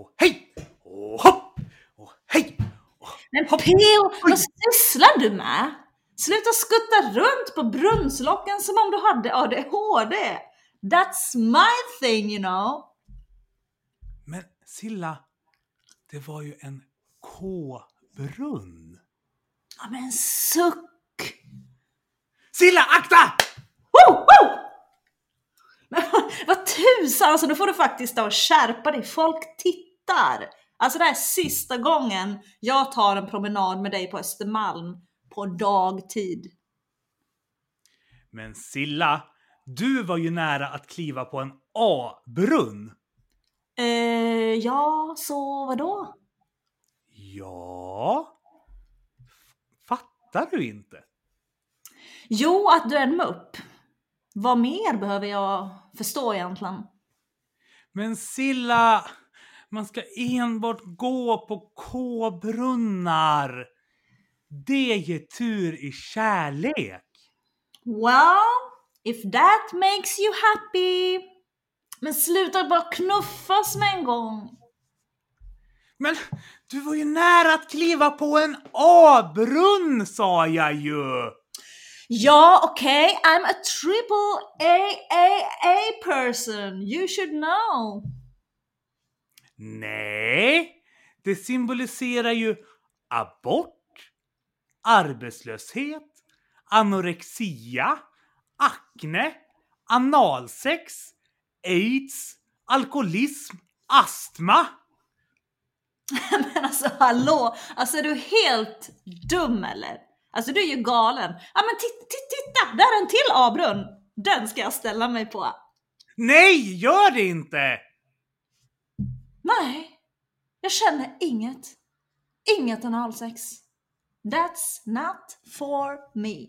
och hej! Och hopp! Och hej! Och Men hopp! P.O. Vad sysslar du med? Sluta skutta runt på brunnslocken som om du hade ADHD. That's my thing you know. Men Silla, det var ju en K-brunn. Ja men suck! Silla, akta! Woo, woo! Men vad tusan, alltså nu får du faktiskt då skärpa dig. Folk tittar. Alltså det här är sista gången jag tar en promenad med dig på Östermalm på dagtid. Men Silla, du var ju nära att kliva på en A-brunn. Eh, ja, så vadå? Ja... Fattar du inte? Jo, att du är en mupp. Vad mer behöver jag förstå egentligen? Men Silla, man ska enbart gå på K-brunnar. Det ger tur i kärlek. Well, if that makes you happy. Men sluta bara knuffas med en gång. Men du var ju nära att kliva på en A-brunn sa jag ju! Ja, okej, I'm a triple AAA person. You should know. Nej, det symboliserar ju abort, arbetslöshet, anorexia, akne, analsex, aids, alkoholism, astma. Men alltså hallå, alltså är du helt dum eller? Alltså du är ju galen. Ja men titta, där är en till A-brunn. Den ska jag ställa mig på. Nej, gör det inte! Nej, jag känner inget. Inget analsex. That's not for me.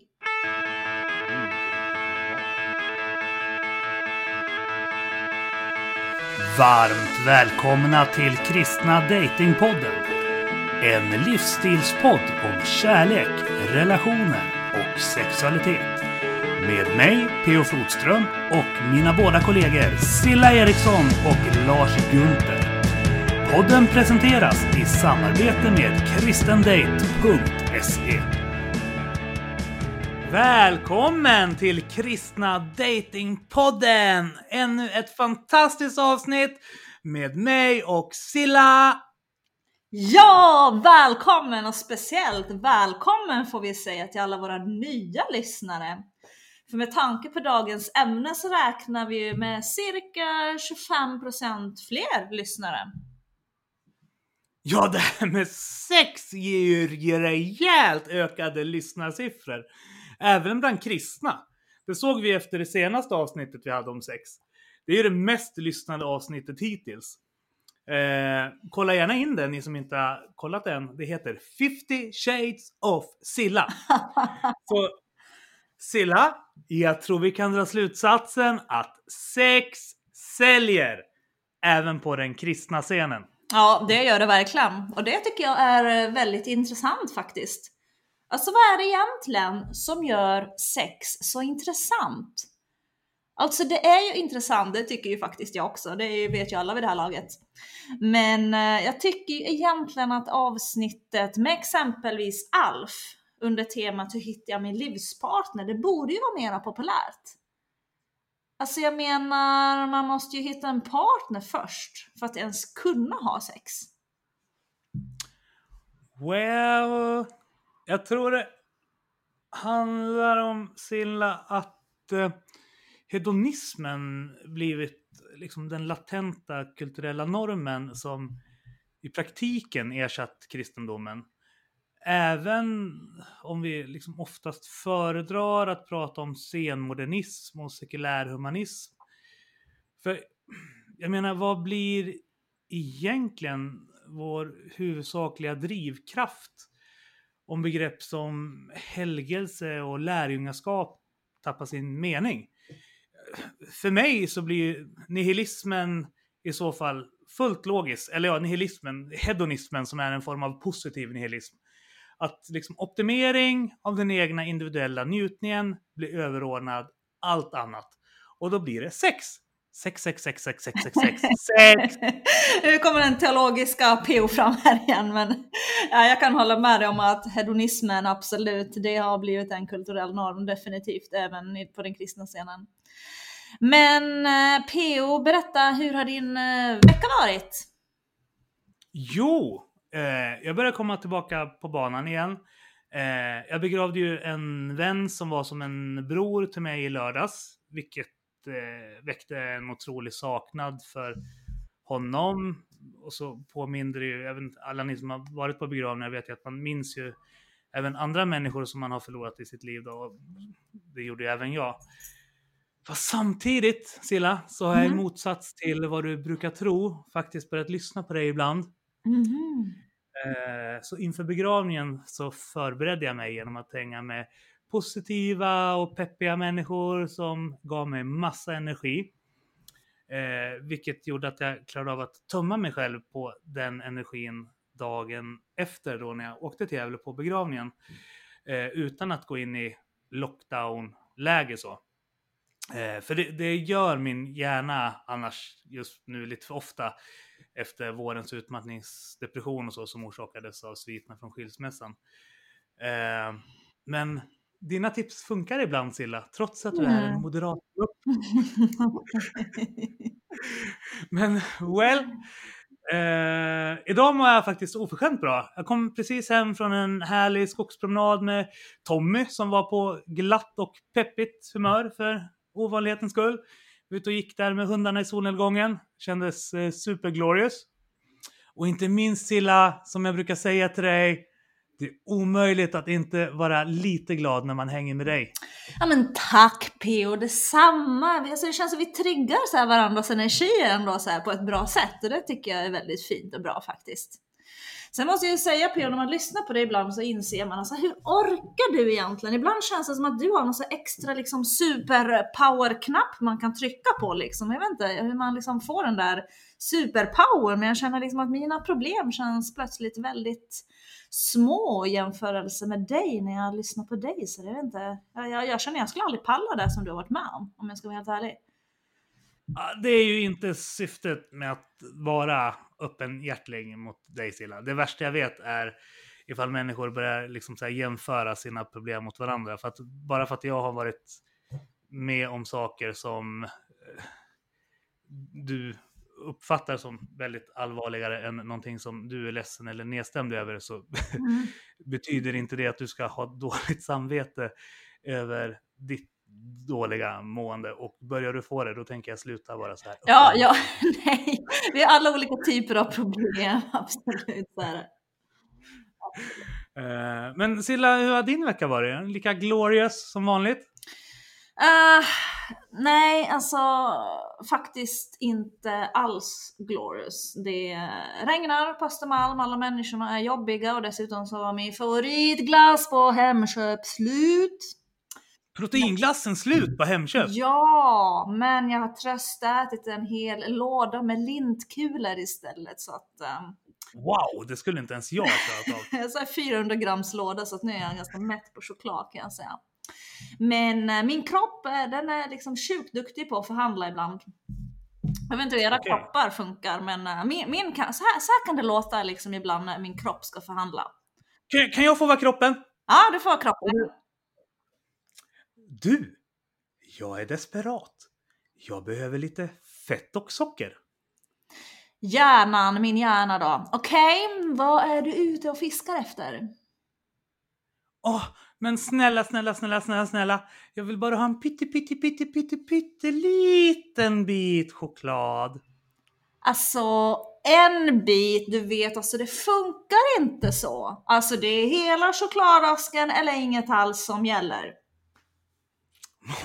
Varmt välkomna till Kristna Datingpodden. En livsstilspodd om kärlek, relationer och sexualitet. Med mig, P.O. Flodström, och mina båda kollegor Silla Eriksson och Lars Gunther. Podden presenteras i samarbete med kristendate.se. Välkommen till Kristna Datingpodden! Ännu ett fantastiskt avsnitt med mig och Silla. Ja, välkommen och speciellt välkommen får vi säga till alla våra nya lyssnare. För med tanke på dagens ämne så räknar vi ju med cirka 25% fler lyssnare. Ja, det här med sex ger ju rejält ökade lyssnarsiffror. Även bland kristna. Det såg vi efter det senaste avsnittet vi hade om sex. Det är ju det mest lyssnade avsnittet hittills. Eh, kolla gärna in det, ni som inte har kollat det än. Det heter 50 Shades of Silla. Så Silla, jag tror vi kan dra slutsatsen att sex säljer. Även på den kristna scenen. Ja, det gör det verkligen. Och det tycker jag är eh, väldigt intressant faktiskt. Alltså vad är det egentligen som gör sex så intressant? Alltså det är ju intressant, det tycker ju faktiskt jag också, det vet ju alla vid det här laget. Men eh, jag tycker ju egentligen att avsnittet med exempelvis Alf under temat Hur hittar jag min livspartner? Det borde ju vara mera populärt. Alltså jag menar, man måste ju hitta en partner först för att ens kunna ha sex. Well, jag tror det handlar om Silla att eh, hedonismen blivit liksom den latenta kulturella normen som i praktiken ersatt kristendomen. Även om vi liksom oftast föredrar att prata om senmodernism och sekulärhumanism. För jag menar, vad blir egentligen vår huvudsakliga drivkraft om begrepp som helgelse och lärjungaskap tappar sin mening? För mig så blir nihilismen i så fall fullt logisk, eller ja, nihilismen, hedonismen som är en form av positiv nihilism. Att liksom optimering av den egna individuella njutningen blir överordnad allt annat. Och då blir det sex Sex, sex, sex, sex, sex, sex, sex, sex. nu kommer den teologiska PO fram här igen, men ja, jag kan hålla med dig om att hedonismen absolut, det har blivit en kulturell norm definitivt, även på den kristna scenen. Men eh, PO, berätta, hur har din eh, vecka varit? Jo, jag börjar komma tillbaka på banan igen. Eh, jag begravde ju en vän som var som en bror till mig i lördags, vilket eh, väckte en otrolig saknad för honom. Och så påminner det ju, även alla ni som har varit på begravningar vet ju att man minns ju även andra människor som man har förlorat i sitt liv. Då. Det gjorde ju även jag. Fast samtidigt, Silla, så har jag i Mhm. motsats till vad du brukar tro faktiskt börjat lyssna på dig ibland. Mhm. Eh, Så inför begravningen så förberedde jag mig genom att hänga med positiva och peppiga människor som gav mig massa energi. Eh, vilket gjorde att jag klarade av att tömma mig själv på den energin dagen efter då när jag åkte till Gävle på begravningen. Eh, utan att gå in i lockdown-läge så. Eh, för det, det gör min hjärna annars just nu lite för ofta efter vårens utmattningsdepression och så som orsakades av sviterna från skilsmässan. Eh, men dina tips funkar ibland Silla, trots att du är en Mm. moderat. Men well, eh, idag mår jag faktiskt oförskämt bra. Jag kom precis hem från en härlig skogspromenad med Tommy som var på glatt och peppigt humör för ovanlighetens skull. Ut och gick där med hundarna i solnedgången. Kändes eh, superglorious. Och inte minst Silla, som jag brukar säga till dig, det är omöjligt att inte vara lite glad när man hänger med dig. Ja men tack PO, detsamma. Alltså, det känns som vi triggar så här varandras energi ändå så här på ett bra sätt och det tycker jag är väldigt fint och bra faktiskt. Sen måste jag ju säga PO, när man lyssnar på dig ibland så inser man alltså hur orkar du egentligen? Ibland känns det som att du har någon så extra liksom super power-knapp man kan trycka på liksom. Jag vet inte hur man liksom får den där superpower, men jag känner liksom att mina problem känns plötsligt väldigt små i jämförelse med dig när jag lyssnar på dig. Så jag vet inte, jag, jag, jag känner jag skulle aldrig palla det som du har varit med om, om jag ska vara helt ärlig. Det är ju inte syftet med att vara öppenhjärtig mot dig Silla. Det värsta jag vet är ifall människor börjar liksom jämföra sina problem mot varandra. För att, bara för att jag har varit med om saker som eh, du uppfattar som väldigt allvarligare än någonting som du är ledsen eller nedstämd över så Mm. betyder inte det att du ska ha dåligt samvete över ditt dåliga mående och börjar du få det då tänker jag sluta vara så här. Ja, ja, nej. Vi har alla olika typer av problem, absolut. Så är det. Eh, Men Silla, hur har din vecka varit? Lika glorious som vanligt? Eh, nej, alltså faktiskt inte alls glorious. Det regnar på Östermalm, alla människorna är jobbiga och dessutom så var min favoritglass på Hemköp slut. Proteinglassen slut på Hemköp? Ja, men jag har tröstätit en hel låda med lintkulor istället så att um, Wow, det skulle inte ens jag ha klarat av. så här 400 grams låda så att nu är jag ganska mätt på choklad kan jag säga. Men eh, min kropp, eh, den är liksom sjukt duktig på att förhandla ibland. Jag vet inte hur era Okej. kroppar funkar men eh, min, min kan, så, här, så här kan det låta liksom ibland när min kropp ska förhandla. Kan, kan jag få vara kroppen? Ja, du får kroppen. Du, jag är desperat. Jag behöver lite fett och socker. Hjärnan, min hjärna då. Okej, vad är du ute och fiskar efter? Åh, men snälla, snälla, snälla, snälla, snälla. Jag vill bara ha en pytte, pytte, pytte, pytte, pytteliten bit choklad. Alltså en bit, du vet alltså det funkar inte så. Alltså det är hela chokladasken eller inget alls som gäller.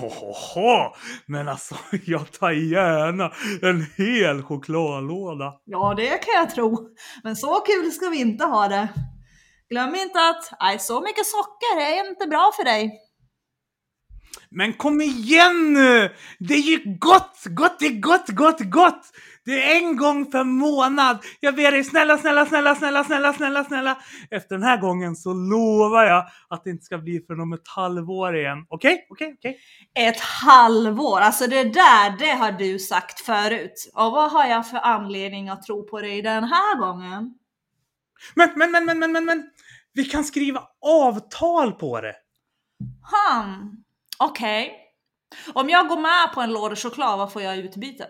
Åhå, men alltså jag tar gärna en hel chokladlåda. Ja det kan jag tro. Men så kul ska vi inte ha det. Glöm inte att nej, så mycket socker är inte bra för dig. Men kom igen nu! Det är ju gott, gott är gott, gott, gott! Det är en gång per månad! Jag ber dig snälla, snälla, snälla, snälla, snälla, snälla, snälla. Efter den här gången så lovar jag att det inte ska bli för om ett halvår igen. Okej? Okay? Okej? Okay? Okej? Okay? Ett halvår? Alltså det där, det har du sagt förut. Och vad har jag för anledning att tro på dig den här gången? Men, men, men, men, men, men, men. Vi kan skriva avtal på det. Hmm. Okej. Om jag går med på en låda choklad, vad får jag i utbyte?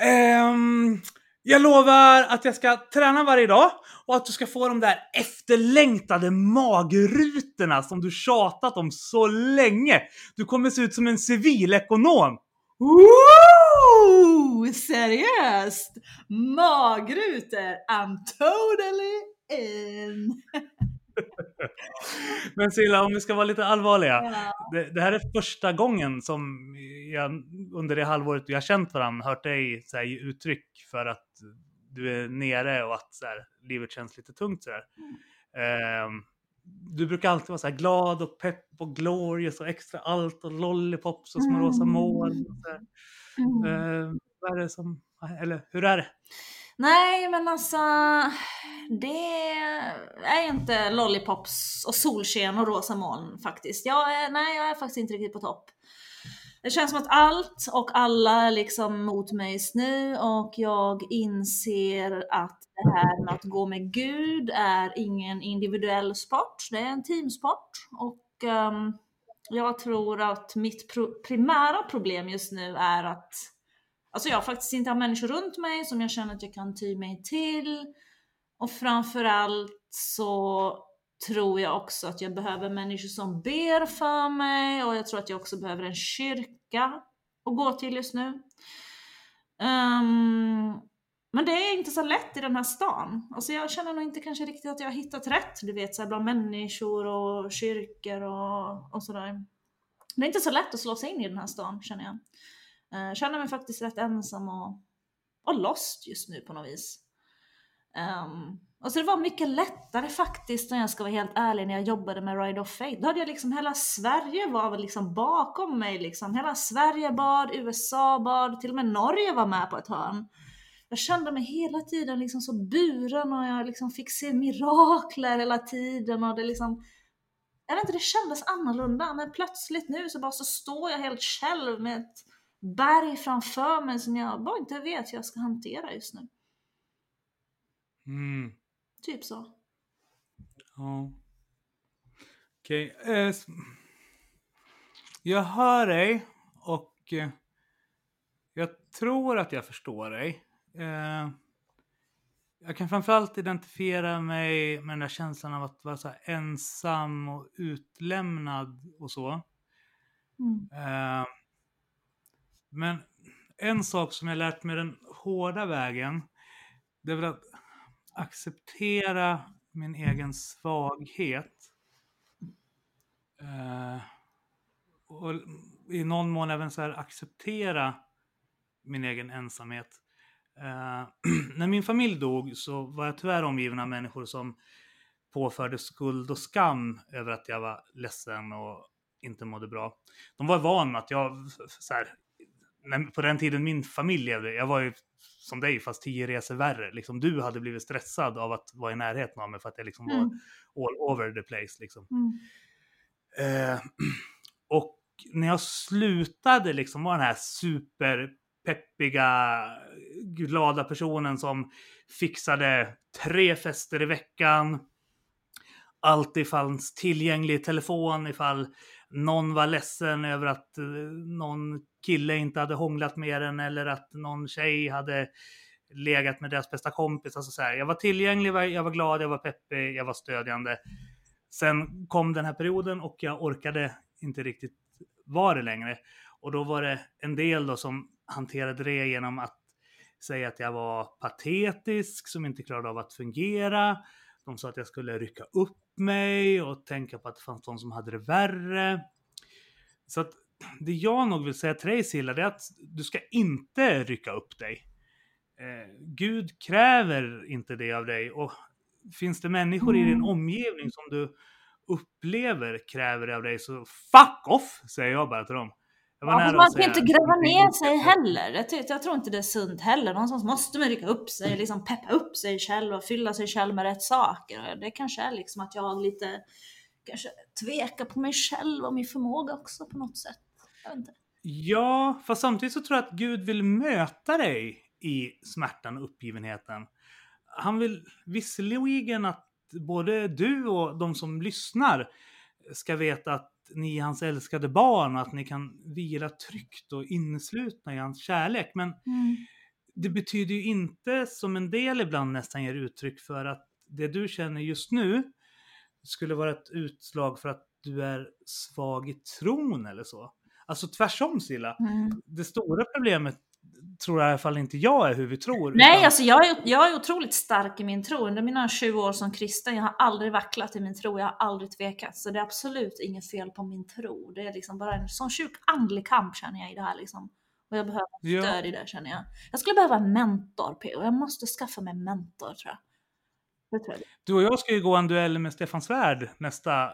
Um, jag lovar att jag ska träna varje dag och att du ska få de där efterlängtade magrutorna som du tjatat om så länge. Du kommer se ut som en civilekonom. Ooh, seriöst? Magrutor? I'm totally in! Men Silla, om vi ska vara lite allvarliga. Ja. Det, det, här är första gången som jag under det halvåret vi har känt varandra hört dig så här, ge uttryck för att du är nere och att så här, livet känns lite tungt. Så mm. eh, du brukar alltid vara så här glad och pepp och glorious och extra allt och lollipops och små mm. rosa moln. Mm. Eh, vad är det som, eller hur är det? Nej, men alltså det är inte lollipops och solsken och rosa moln faktiskt. Jag är, nej, jag är faktiskt inte riktigt på topp. Det känns som att allt och alla är liksom mot mig just nu och jag inser att det här med att gå med Gud är ingen individuell sport, det är en teamsport. Och um, jag tror att mitt primära problem just nu är att Alltså jag faktiskt inte har människor runt mig som jag känner att jag kan ty mig till. Och framförallt så tror jag också att jag behöver människor som ber för mig och jag tror att jag också behöver en kyrka att gå till just nu. Um, men det är inte så lätt i den här stan. Alltså jag känner nog inte kanske riktigt att jag har hittat rätt, du vet, så här bland människor och kyrkor och, och sådär. Det är inte så lätt att slå sig in i den här stan, känner jag. Jag känner mig faktiskt rätt ensam och, och lost just nu på något vis. Um, och så det var mycket lättare faktiskt, om jag ska vara helt ärlig, när jag jobbade med Ride of Fate. Då hade jag liksom hela Sverige var liksom bakom mig liksom. Hela Sverige bad, USA bad, till och med Norge var med på ett hörn. Jag kände mig hela tiden liksom så buren och jag liksom fick se mirakler hela tiden och det liksom jag vet inte, det kändes annorlunda men plötsligt nu så bara så står jag helt själv med ett berg framför mig som jag bara inte vet hur jag ska hantera just nu. Mm. Typ så. Ja. Okej. Okay. Eh, jag hör dig och eh, jag tror att jag förstår dig. Eh, jag kan framförallt identifiera mig med den där känslan av att vara så ensam och utlämnad och så. Mm. Men en sak som jag lärt mig den hårda vägen, det är väl att acceptera min egen svaghet. Eh, och i någon mån även så här acceptera min egen ensamhet. Eh, när min familj dog så var jag tyvärr omgiven av människor som påförde skuld och skam över att jag var ledsen och inte mådde bra. De var vana att jag, så här, på den tiden min familj levde, jag var ju som dig fast tio resor värre. Liksom, du hade blivit stressad av att vara i närheten av mig för att jag liksom mm. var all over the place. Liksom. Mm. Eh, och när jag slutade liksom vara den här superpeppiga, glada personen som fixade tre fester i veckan, alltid fanns tillgänglig telefon ifall någon var ledsen över att eh, någon kille inte hade hånglat med den eller att någon tjej hade legat med deras bästa kompis. Alltså så här, jag var tillgänglig, jag var glad, jag var peppig, jag var stödjande. Sen kom den här perioden och jag orkade inte riktigt vara det längre. Och då var det en del då som hanterade det genom att säga att jag var patetisk, som inte klarade av att fungera. De sa att jag skulle rycka upp mig och tänka på att det fanns de som hade det värre. Så att det jag nog vill säga till dig Silla, det är att du ska inte rycka upp dig. Eh, Gud kräver inte det av dig och finns det människor mm. i din mm. omgivning som du upplever kräver det av dig så fuck off, säger jag bara till dem. Ja, man säga inte gräva ner sig heller. Jag, jag tror inte det är sunt heller. Någonstans måste man rycka upp sig, liksom peppa upp sig själv och fylla sig själv med rätt saker. Det kanske är liksom att jag lite kanske tvekar på mig själv och min förmåga också på något sätt. Ja, fast samtidigt så tror jag att Gud vill möta dig i smärtan och uppgivenheten. Han vill visserligen att både du och de som lyssnar ska veta att ni är hans älskade barn och att ni kan vila tryggt och inneslutna i hans kärlek. Men det betyder ju inte, som en del ibland nästan ger uttryck för, att det du känner just nu skulle vara ett utslag för att du är svag i tron eller så. Alltså tvärsom Silla. Mm. Det stora problemet tror jag i alla fall inte jag är hur vi tror. Nej, utan- alltså jag är, jag är otroligt stark i min tro. Under mina 20 år som kristen, jag har aldrig vacklat i min tro, jag har aldrig tvekat. Så det är absolut inget fel på min tro. Det är liksom bara en sån sjuk andlig kamp känner jag i det här liksom. Och jag behöver Ja. stöd i det känner jag. Jag skulle behöva en mentor P.O. Jag måste skaffa mig en mentor tror jag. Tror jag. Du och jag ska ju gå en duell med Stefan Svärd nästa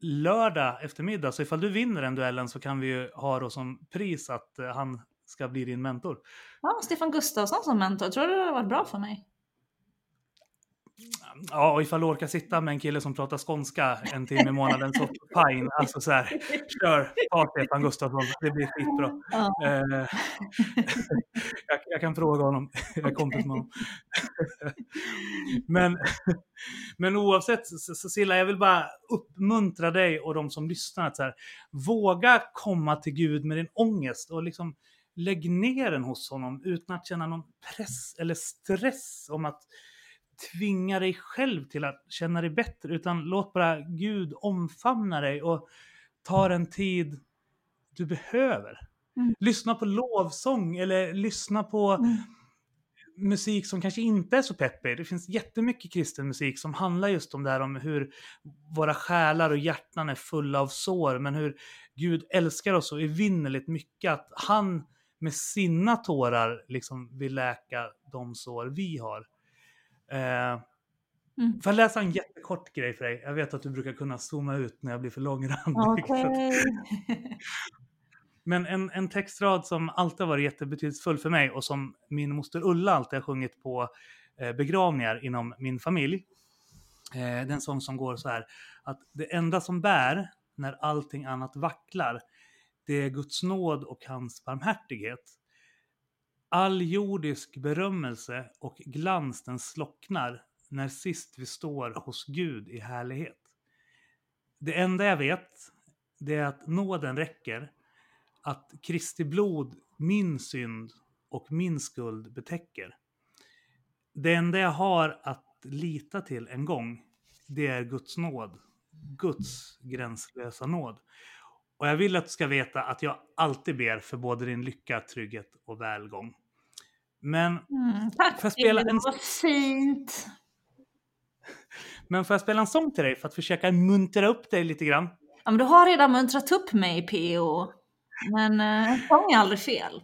lördag eftermiddag. Så ifall du vinner den duellen så kan vi ju ha då som pris att eh, han ska bli din mentor. Ja, Stefan Gustafsson som mentor, tror du det hade varit bra för mig? Ja, och ifall du orkar sitta med en kille som pratar skånska en timme i månaden så fine. Alltså så här, kör, ta Stefan Gustafsson, det blir skitbra. Ja. Eh, jag, jag kan fråga honom, jag är kompis med honom. men, men oavsett, Silla, jag vill bara uppmuntra dig och de som lyssnar att så här, våga komma till Gud med din ångest och liksom lägg ner den hos honom utan att känna någon press eller stress om att tvinga dig själv till att känna dig bättre, utan låt bara Gud omfamna dig och ta den tid du behöver. Mm. Lyssna på lovsång eller lyssna på Mm. musik som kanske inte är så peppig. Det finns jättemycket kristen musik som handlar just om det här om hur våra själar och hjärtan är fulla av sår, men hur Gud älskar oss så evinnerligt mycket att han med sina tårar liksom vill läka de sår vi har. Eh, Mm. Får jag läsa en jättekort grej för dig? Jag vet att du brukar kunna zooma ut när jag blir för långrandig. Att- Men en, en textrad som alltid har varit jättebetydelsefull för mig och som min moster Ulla alltid har sjungit på eh, begravningar inom min familj. Eh, det är en sång som går så här att det enda som bär när allting annat vacklar det är Guds nåd och hans barmhärtighet. All jordisk berömmelse och glans den slocknar när sist vi står hos Gud i härlighet. Det enda jag vet, det är att nåden räcker, att Kristi blod min synd och min skuld betäcker. Det enda jag har att lita till en gång, det är Guds nåd. Guds gränslösa nåd. Och jag vill att du ska veta att jag alltid ber för både din lycka, trygghet och välgång. Men, Mm, tack Får jag spela en- var fint. men får jag spela en sång till dig för att försöka muntra upp dig lite grann? Ja, men du har redan muntrat upp mig P.O. Men eh, en sång är aldrig fel.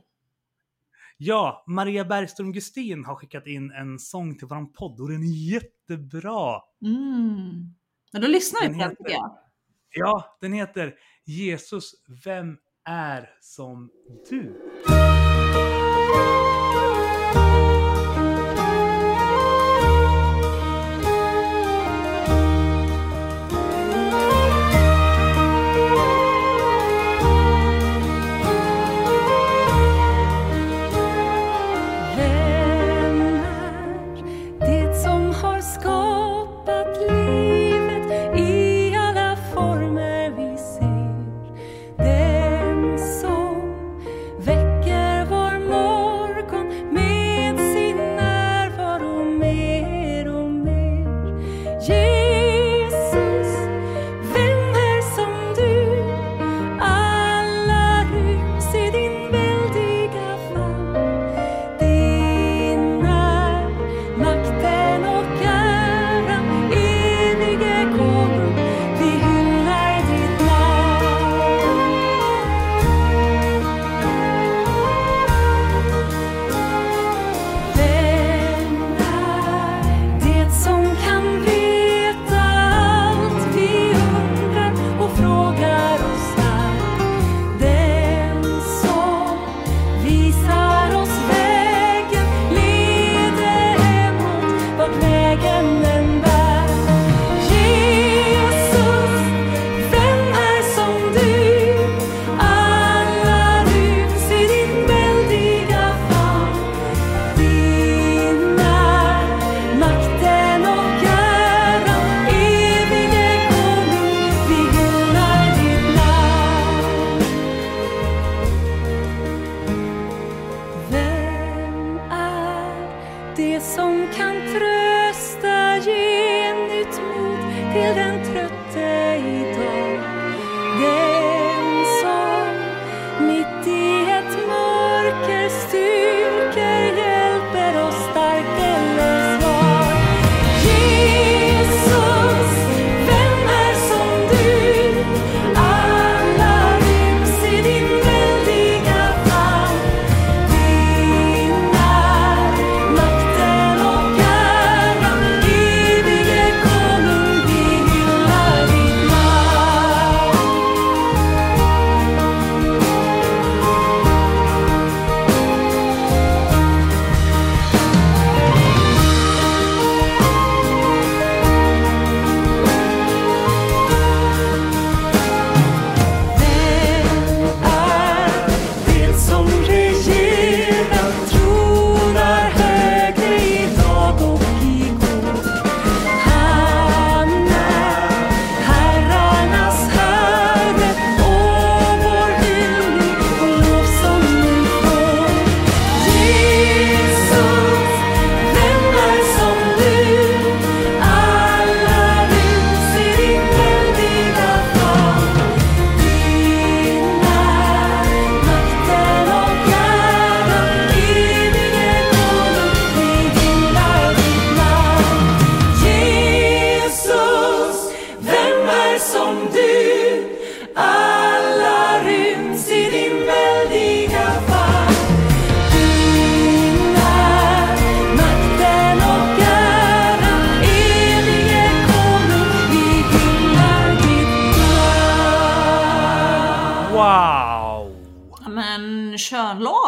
Ja, Maria Bergström Gustin har skickat in en sång till våran podd och den är jättebra. Mm. Men då lyssnar vi på den tycker jag. Ja, den heter Jesus, vem är som du?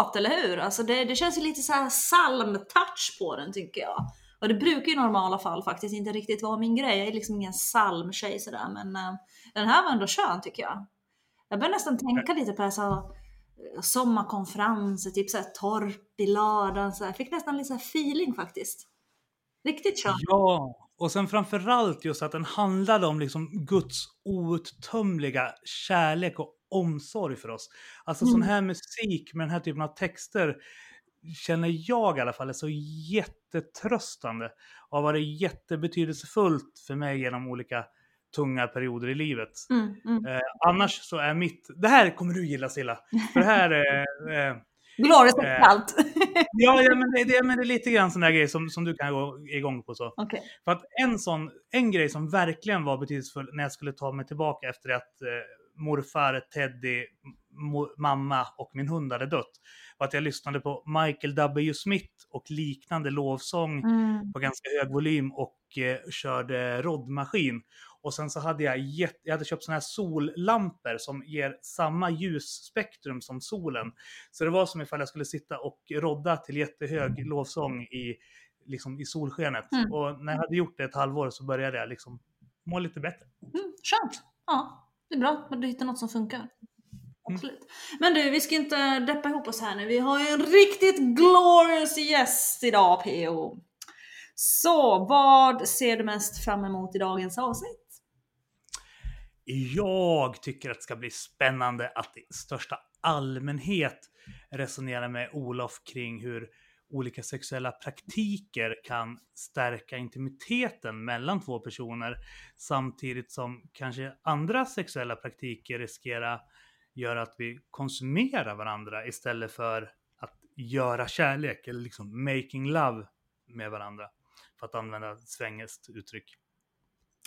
Låt, eller hur? Alltså det, det känns ju lite så här psalmtouch på den tycker jag. Och det brukar ju i normala fall faktiskt inte riktigt vara min grej. Jag är liksom ingen psalmtjej sådär. Men eh, den här var ändå skön tycker jag. Jag börjar nästan tänka lite på så här, eh, sommarkonferenser, typ såhär torp i ladan. Så här. Jag fick nästan lite så feeling faktiskt. Riktigt skön. Ja, och sen framförallt just att den handlade om liksom Guds outtömliga kärlek och omsorg för oss. Alltså sån Mm. här musik med den här typen av texter känner jag i alla fall är så jättetröstande och har varit jättebetydelsefullt för mig genom olika tunga perioder i livet. Mm, mm. Eh, annars så är mitt, det här kommer du gilla Silla, för det här är eh, Glorious Eh. och allt. Ja, ja men, det, det, men det är lite grann sån där grej som, som du kan gå igång på. så. Okej. För att en sån, en grej som verkligen var betydelsefull när jag skulle ta mig tillbaka efter att eh, morfar, Teddy, mamma och min hund hade dött, var att jag lyssnade på Michael W. Smith och liknande lovsång Mm. på ganska hög volym och eh, körde roddmaskin. Och sen så hade jag, jätte, jag hade köpt såna här sollampor som ger samma ljusspektrum som solen. Så det var som ifall jag skulle sitta och rodda till jättehög lovsång i, liksom i solskenet. Mm. Och när jag hade gjort det ett halvår så började jag liksom må lite bättre. Mm, skönt. Ja, det är bra att du hittar något som funkar. Absolut. Men du, vi ska inte deppa ihop oss här nu. Vi har ju en riktigt glorious gäst idag, PO. Så, vad ser du mest fram emot i dagens avsnitt? Jag tycker att det ska bli spännande att i största allmänhet resonera med Olof kring hur olika sexuella praktiker kan stärka intimiteten mellan två personer samtidigt som kanske andra sexuella praktiker riskerar göra att vi konsumerar varandra istället för att göra kärlek eller liksom making love med varandra. För att använda ett svengelskt uttryck.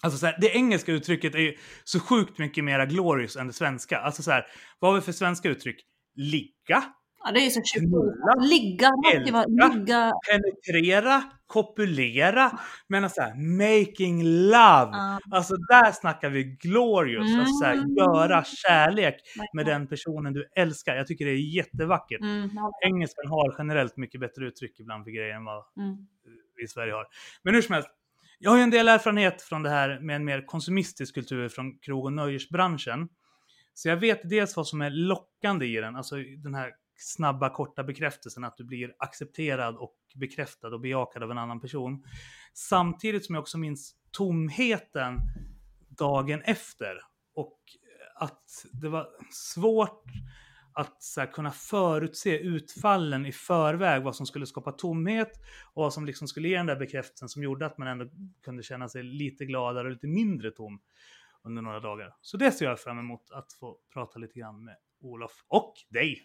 Alltså så här, det engelska uttrycket är ju så sjukt mycket mera glorious än det svenska. Alltså så här, vad har vi för svenska uttryck? Ligga, Ja, det är ju så Knulla. Ligga, älska. ligga. penetrera, kopulera, men alltså här, making love. Ja. Alltså där snackar vi glorious. Alltså så här, Mm. göra kärlek med den personen du älskar. Jag tycker det är jättevackert. Mm. Engelskan har generellt mycket bättre uttryck ibland för grejer än vad mm. vi i Sverige har. Men hur som helst, jag har ju en del erfarenhet från det här med en mer konsumistisk kultur från krog och nöjesbranschen. Så jag vet dels vad som är lockande i den, alltså den här snabba korta bekräftelsen att du blir accepterad och bekräftad och bejakad av en annan person. Samtidigt som jag också minns tomheten dagen efter och att det var svårt att så här, kunna förutse utfallen i förväg, vad som skulle skapa tomhet och vad som liksom skulle ge den där bekräftelsen som gjorde att man ändå kunde känna sig lite gladare och lite mindre tom under några dagar. Så det ser jag fram emot att få prata lite grann med Olof och dig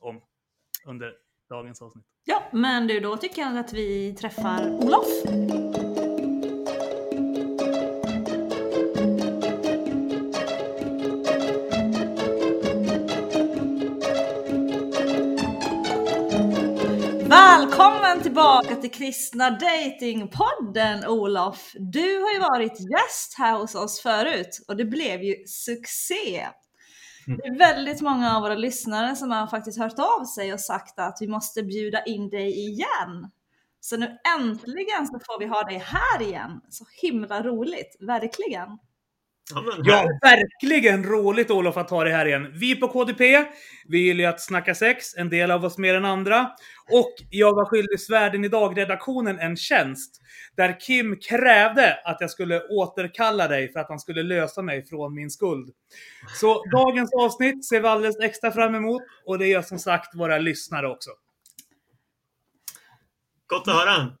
om under dagens avsnitt. Ja, men du, då tycker jag att vi träffar Olof. Välkommen tillbaka till Kristna Datingpodden Olof! Du har ju varit gäst här hos oss förut och det blev ju succé! Mm. Det är väldigt många av våra lyssnare som har faktiskt hört av sig och sagt att vi måste bjuda in dig igen. Så nu äntligen så får vi ha dig här igen. Så himla roligt, verkligen. Ja, Ja, verkligen roligt Olof att ha dig här igen. Vi på KDP, vi gillar ju att snacka sex, en del av oss mer än andra. Och jag var skyldig Svärden idag-redaktionen en tjänst. Där Kim krävde att jag skulle återkalla dig för att han skulle lösa mig från min skuld. Så dagens avsnitt ser vi alldeles extra fram emot och det gör som sagt våra lyssnare också. Gott att höra.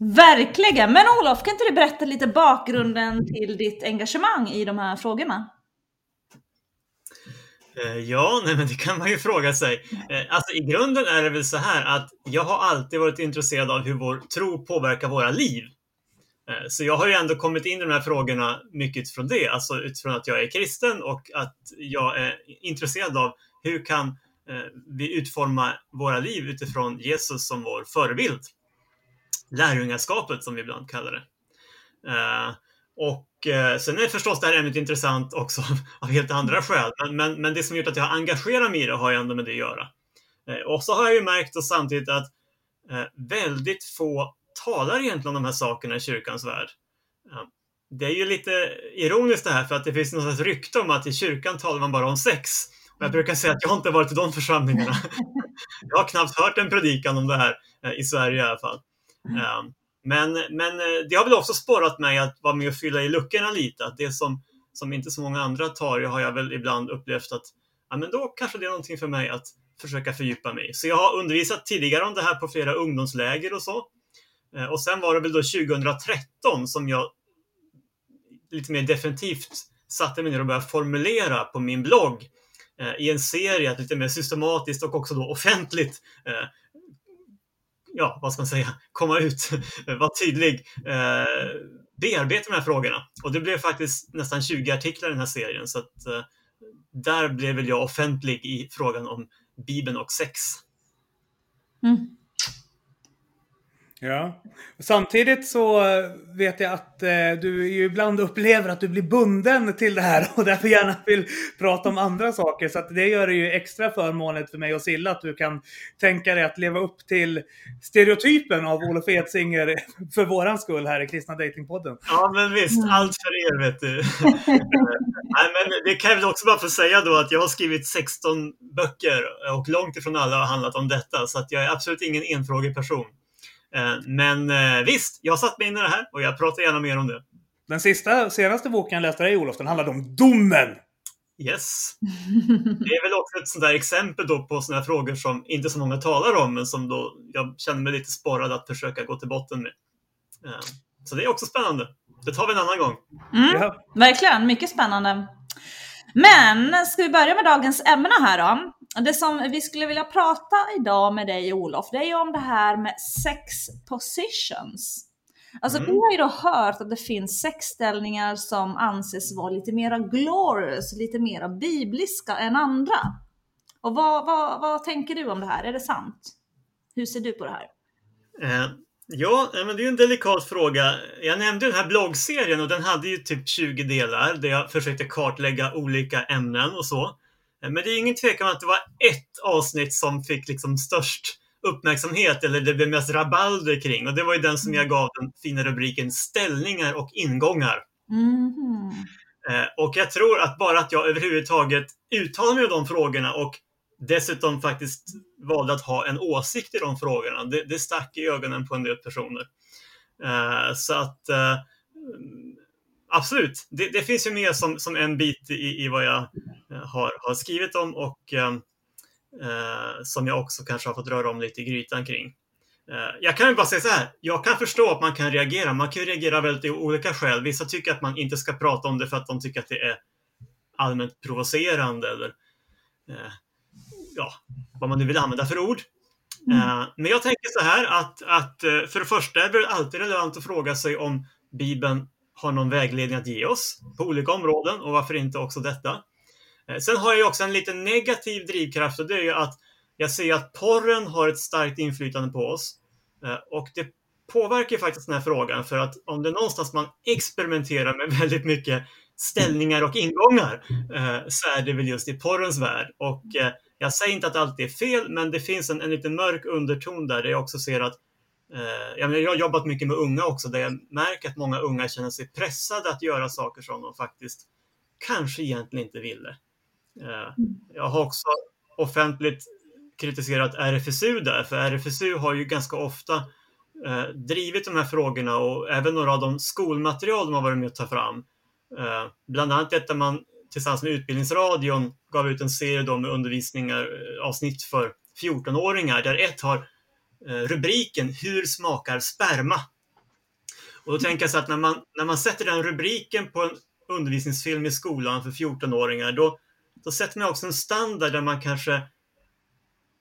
Verkligen! Men Olof, kan inte du berätta lite bakgrunden till ditt engagemang i de här frågorna? Eh, ja, nej, men det kan man ju fråga sig. Eh, alltså, I grunden är det väl så här att jag har alltid varit intresserad av hur vår tro påverkar våra liv. Eh, så jag har ju ändå kommit in i de här frågorna mycket utifrån det, alltså utifrån att jag är kristen och att jag är intresserad av hur kan vi utforma våra liv utifrån Jesus som vår förebild. Lärjungaskapet som vi ibland kallar det. Eh, Och eh, sen är förstås det här ämnet intressant också av helt andra skäl. Men, men, men det som gjort att jag har engagerat mig i det har ju ändå med det att göra. Eh, Och så har jag ju märkt då samtidigt att eh, väldigt få talar egentligen om de här sakerna i kyrkans värld. Det är ju lite ironiskt det här för att det finns något slags rykte om att i kyrkan talar man bara om sex. Och jag brukar säga att jag har inte varit i de församlingarna. Jag har knappt hört en predikan om det här i Sverige i alla fall. Mm. Ehm, men, men eh, det har väl också sporrat mig att vara med och fylla i luckorna lite. Att det som, som inte så många andra tar har jag väl ibland upplevt att ja, men då kanske det är någonting för mig att försöka fördjupa mig i. Så jag har undervisat tidigare om det här på flera ungdomsläger och så. Ehm, och sen var det väl då 2013 som jag lite mer definitivt satte mig ner och började formulera på min blogg eh, i en serie, att lite mer systematiskt och också då offentligt eh, ja, vad ska man säga, komma ut, vara tydlig, eh, bearbeta de här frågorna. Och det blev faktiskt nästan 20 artiklar i den här serien, så att eh, där blev väl jag offentlig i frågan om Bibeln och sex. Mm. Ja. Samtidigt så eh, vet jag att eh, du ju ibland upplever att du blir bunden till det här och därför gärna vill prata om andra saker. Så att det gör det ju extra förmånligt för mig och Silla att du kan tänka dig att leva upp till stereotypen av Olof Edsinger för våran skull här i Kristna Datingpodden. Ja, men visst, allt för er vet du. Nej, men det kan jag väl också bara få säga då att jag har skrivit 16 böcker och långt ifrån alla har handlat om detta, så att jag är absolut ingen enfrågig person. Eh, Men eh, visst, jag har satt mig in i det här och jag pratar gärna mer om det. Den sista, senaste boken jag läste dig Olof, den handlade om domen. Yes. Det är väl också ett sånt där exempel då på sådana här frågor som inte så många talar om, men som då jag känner mig lite sporrad att försöka gå till botten med. Eh, Så det är också spännande. Det tar vi en annan gång. Mm. Ja. Verkligen, mycket spännande. Men ska vi börja med dagens ämne här då? Det som vi skulle vilja prata idag med dig Olof, det är ju om det här med sex positions. Alltså Mm. vi har ju då hört att det finns sexställningar som anses vara lite mera glorious, lite mera bibliska än andra. Och vad, vad, vad tänker du om det här? Är det sant? Hur ser du på det här? Eh, Ja, nej, men det är en delikat fråga. Jag nämnde den här bloggserien och den hade ju typ 20 delar där jag försökte kartlägga olika ämnen och så. Eh, Men det är ingen tvekan om att det var ett avsnitt som fick liksom störst uppmärksamhet eller det blev mest rabalder kring och det var ju den som jag gav den fina rubriken Ställningar och ingångar. Eh, Och jag tror att bara att jag överhuvudtaget uttalar mig om de frågorna och dessutom faktiskt valde att ha en åsikt i de frågorna, det, det stack i ögonen på en del personer. Eh, Så att absolut, det, det finns ju med som, som en bit i, i vad jag eh, har, har skrivit om och eh, eh, som jag också kanske har fått röra om lite i grytan kring. Eh, jag kan ju bara säga så här, jag kan förstå att man kan reagera. Man kan ju reagera väldigt olika skäl. Vissa tycker att man inte ska prata om det för att de tycker att det är allmänt provocerande eller eh, ja, vad man nu vill använda för ord. Eh, Men jag tänker så här att, att eh, för det första är det alltid relevant att fråga sig om Bibeln har någon vägledning att ge oss på olika områden och varför inte också detta. Eh, sen har jag också en lite negativ drivkraft och det är ju att jag ser att porren har ett starkt inflytande på oss. Eh, och det påverkar ju faktiskt den här frågan för att om det är någonstans man experimenterar med väldigt mycket ställningar och ingångar eh, så är det väl just i porrens värld. Och jag säger inte att allt är fel, men det finns en, en liten mörk underton där, där jag också ser att Eh, jag, har jobbat mycket med unga också, där jag märker att många unga känner sig pressade att göra saker som de faktiskt kanske egentligen inte ville. Eh, jag har också offentligt kritiserat RFSU där, för RFSU har ju ganska ofta eh, drivit de här frågorna och även några av de skolmaterial de har varit med att ta fram. Bland annat detta man tillsammans med Utbildningsradion gav ut en serie då med undervisningar, avsnitt för 14-åringar, där ett har Eh, rubriken Hur smakar sperma? Och då tänker jag så att när man, när man sätter den rubriken på en undervisningsfilm i skolan för 14-åringar, då, då sätter man också en standard där man kanske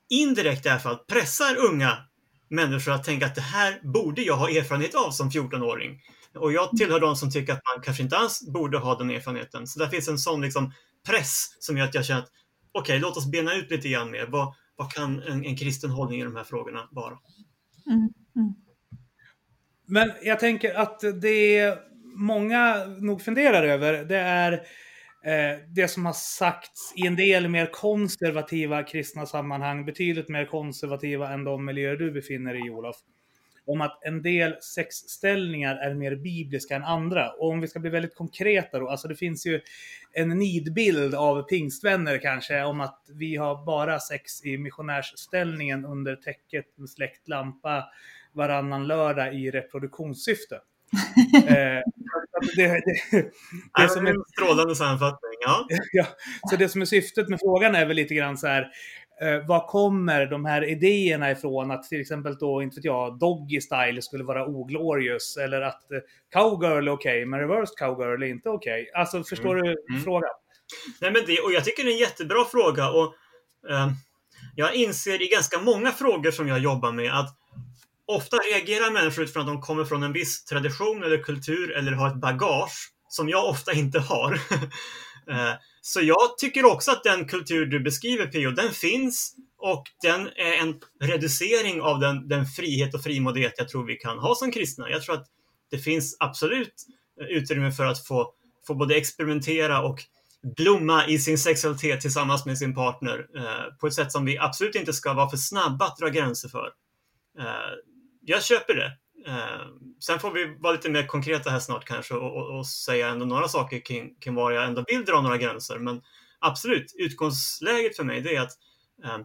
indirekt i alla fall pressar unga människor att tänka att det här borde jag ha erfarenhet av som 14-åring. Och jag tillhör de som tycker att man kanske inte alls borde ha den erfarenheten. Så där finns en sån liksom press som gör att jag känner att okej, okay, låt oss bena ut lite grann mer. Vad, vad kan en, en kristen hållning i de här frågorna vara? Mm, mm. Men jag tänker att det många nog funderar över, det är eh, det som har sagts i en del mer konservativa kristna sammanhang, betydligt mer konservativa än de miljöer du befinner dig i, Olof. Om att en del sexställningar är mer bibliska än andra. Och om vi ska bli väldigt konkreta då, alltså det finns ju en nidbild av pingstvänner kanske om att vi har bara sex i missionärsställningen under täcket med släckt lampa varannan lördag i reproduktionssyfte. eh, det, det, det, det som är en strålande sammanfattning. Ja. ja, så det som är syftet med frågan är väl lite grann så här. Eh, var kommer de här idéerna ifrån? Att till exempel då, inte vet jag, Doggy Style skulle vara oglorious. Eller att eh, Cowgirl är okej, okay, men Reversed Cowgirl är inte okej. Okay. Alltså, förstår Mm. du Mm. frågan? Nej, men det, och jag tycker det är en jättebra fråga. Och, eh, jag inser i ganska många frågor som jag jobbar med att ofta reagerar människor utifrån att de kommer från en viss tradition eller kultur eller har ett bagage som jag ofta inte har. Eh, så jag tycker också att den kultur du beskriver Pio, den finns och den är en reducering av den, den frihet och frimodighet jag tror vi kan ha som kristna. Jag tror att det finns absolut eh, utrymme för att få, få både experimentera och blomma i sin sexualitet tillsammans med sin partner eh, på ett sätt som vi absolut inte ska vara för snabba att dra gränser för. Eh, jag köper det. Eh, sen får vi vara lite mer konkreta här snart kanske och, och, och säga ändå några saker kring, kring var jag ändå vill dra några gränser. Men absolut, utgångsläget för mig det är att eh,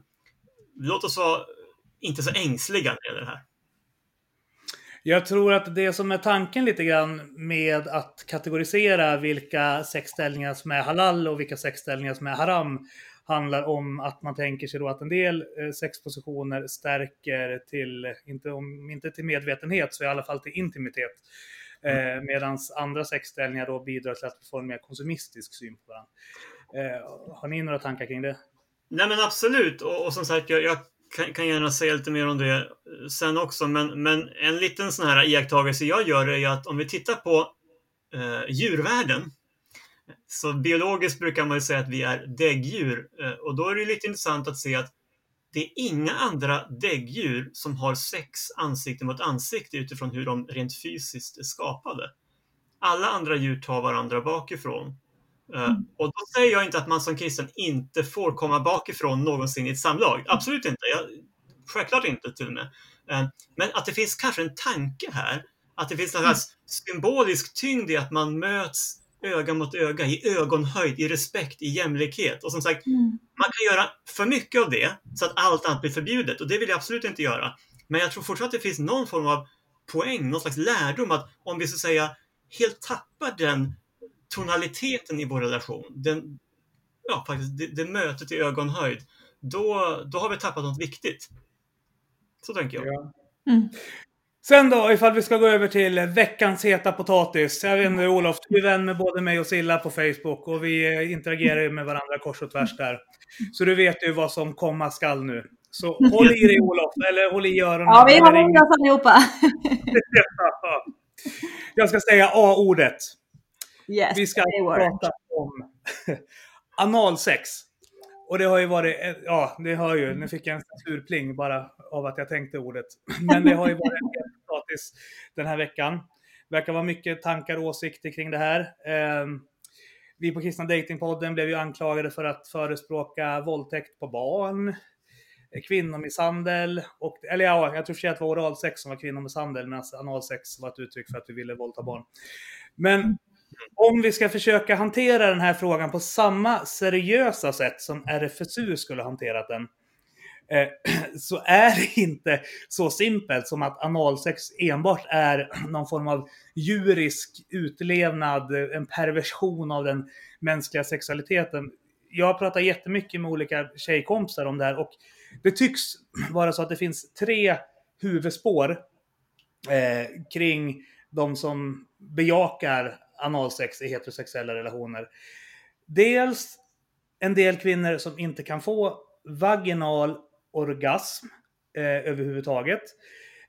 låt oss vara inte så ängsliga när det gäller det här. Jag tror att det som är tanken lite grann med att kategorisera vilka sexställningar som är halal och vilka sexställningar som är haram handlar om att man tänker sig då att en del eh, sexpositioner stärker till, inte, om inte till medvetenhet, så i alla fall till intimitet. Eh, Medan andra sexställningar då bidrar till att vi får en mer konsumistisk syn på varandra. Eh, har ni några tankar kring det? Nej men absolut, och, och som sagt jag, jag kan, kan gärna säga lite mer om det sen också, men, men en liten sån här iakttagelse jag gör är ju att om vi tittar på eh, djurvärlden, så biologiskt brukar man ju säga att vi är däggdjur eh, och då är det lite intressant att se att det är inga andra däggdjur som har sex ansikte mot ansikte utifrån hur de rent fysiskt är skapade. Alla andra djur tar varandra bakifrån. Eh, Och då säger jag inte att man som kristen inte får komma bakifrån någonsin i ett samlag. Absolut inte. Jag, självklart inte till och med. Eh, Men att det finns kanske en tanke här. Att det finns en slags symbolisk tyngd i att man möts öga mot öga, i ögonhöjd, i respekt, i jämlikhet. Och som sagt, Mm. man kan göra för mycket av det så att allt annat blir förbjudet och det vill jag absolut inte göra. Men jag tror fortfarande att det finns någon form av poäng, någon slags lärdom att om vi så att säga helt tappar den tonaliteten i vår relation, den, ja, faktiskt det, det mötet i ögonhöjd, då, då har vi tappat något viktigt. Så tänker jag. Ja. Mm. Sen då, ifall vi ska gå över till veckans heta potatis. Jag vet inte Olof, du är vän med både mig och Silla på Facebook och vi eh, interagerar ju med varandra kors och tvärs där. Så du vet ju vad som komma skall nu. Så håll i dig Olof, eller håll i öronen. Ja, vi har med oss allihopa. Jag ska säga A-ordet. Yes, Vi ska prata om analsex. Och det har ju varit, eh, ja, det hör ju, nu fick jag en censurpling bara av att jag tänkte ordet. Men det har ju varit en del potatis den här veckan. Det Verkar vara mycket tankar och åsikter kring det här. Ehm, vi på Kristna Datingpodden blev ju anklagade för att förespråka våldtäkt på barn, eh, kvinnomisshandel, och, eller ja, jag tror för att det var oralsex som var kvinnomisshandel, medan analsex var ett uttryck för att vi ville våldta barn. Men om vi ska försöka hantera den här frågan på samma seriösa sätt som RFSU skulle ha hanterat den, eh, så är det inte så simpelt som att analsex enbart är någon form av djurisk utlevnad, en perversion av den mänskliga sexualiteten. Jag har pratat jättemycket med olika tjejkompisar om det här och det tycks vara så att det finns tre huvudspår eh, kring de som bejakar analsex i heterosexuella relationer. Dels en del kvinnor som inte kan få vaginal orgasm eh, överhuvudtaget.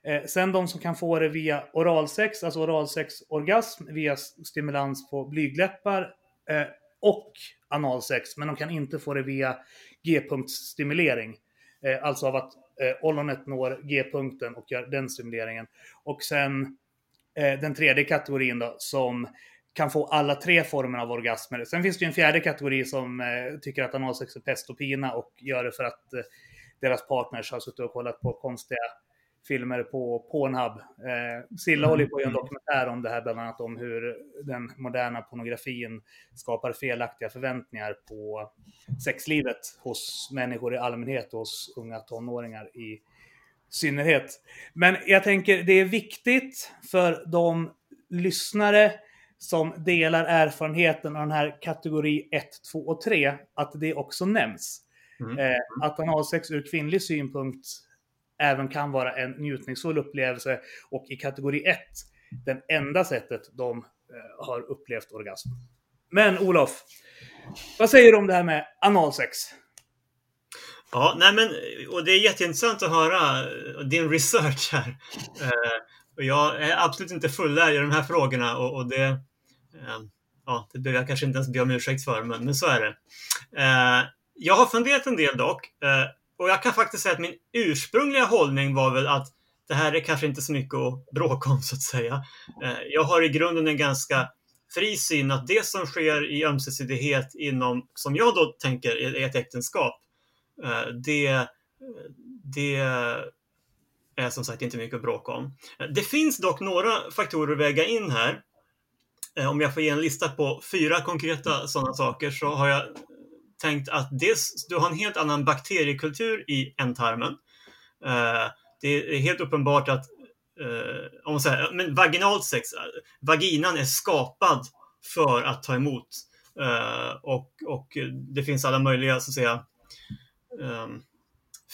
Eh, sen de som kan få det via oralsex, alltså oralsexorgasm via stimulans på blygdläppar eh, och analsex, men de kan inte få det via G-punktsstimulering. Eh, alltså av att eh, ollonet når G-punkten och gör den stimuleringen. Och sen eh, den tredje kategorin då, som kan få alla tre former av orgasmer. Sen finns det ju en fjärde kategori som eh, tycker att analsex är pest och pina och gör det för att eh, deras partners har suttit och kollat på konstiga filmer på Pornhub. Eh, Silla håller på att göra en dokumentär om det här, bland annat om hur den moderna pornografin skapar felaktiga förväntningar på sexlivet hos människor i allmänhet och hos unga tonåringar i synnerhet. Men jag tänker det är viktigt för de lyssnare som delar erfarenheten av den här kategori 1, 2 och 3 att det också nämns. Mm. Eh, att analsex ur kvinnlig synpunkt även kan vara en njutningsfull upplevelse och i kategori 1 den enda sättet de eh, har upplevt orgasm. Men Olof, vad säger du om det här med analsex? Ja, nej men, och det är jätteintressant att höra eh, din research här. Eh, och jag är absolut inte fullärd i de här frågorna och, och det, eh, ja, det behöver jag kanske inte ens be om ursäkt för, men, men så är det. Eh, jag har funderat en del dock eh, och jag kan faktiskt säga att min ursprungliga hållning var väl att det här är kanske inte så mycket att bråka om så att säga. Eh, jag har i grunden en ganska fri syn att det som sker i ömsesidighet inom, som jag då tänker är ett äktenskap, Eh, det, det är som sagt inte mycket att bråka om. Eh, det finns dock några faktorer att väga in här. Eh, om jag får ge en lista på fyra konkreta sådana saker så har jag tänkt att dels, du har en helt annan bakteriekultur i ändtarmen. Det är helt uppenbart att om man säger, men vaginalt sex, vaginan är skapad för att ta emot. Och, och det finns alla möjliga så att säga, ehm,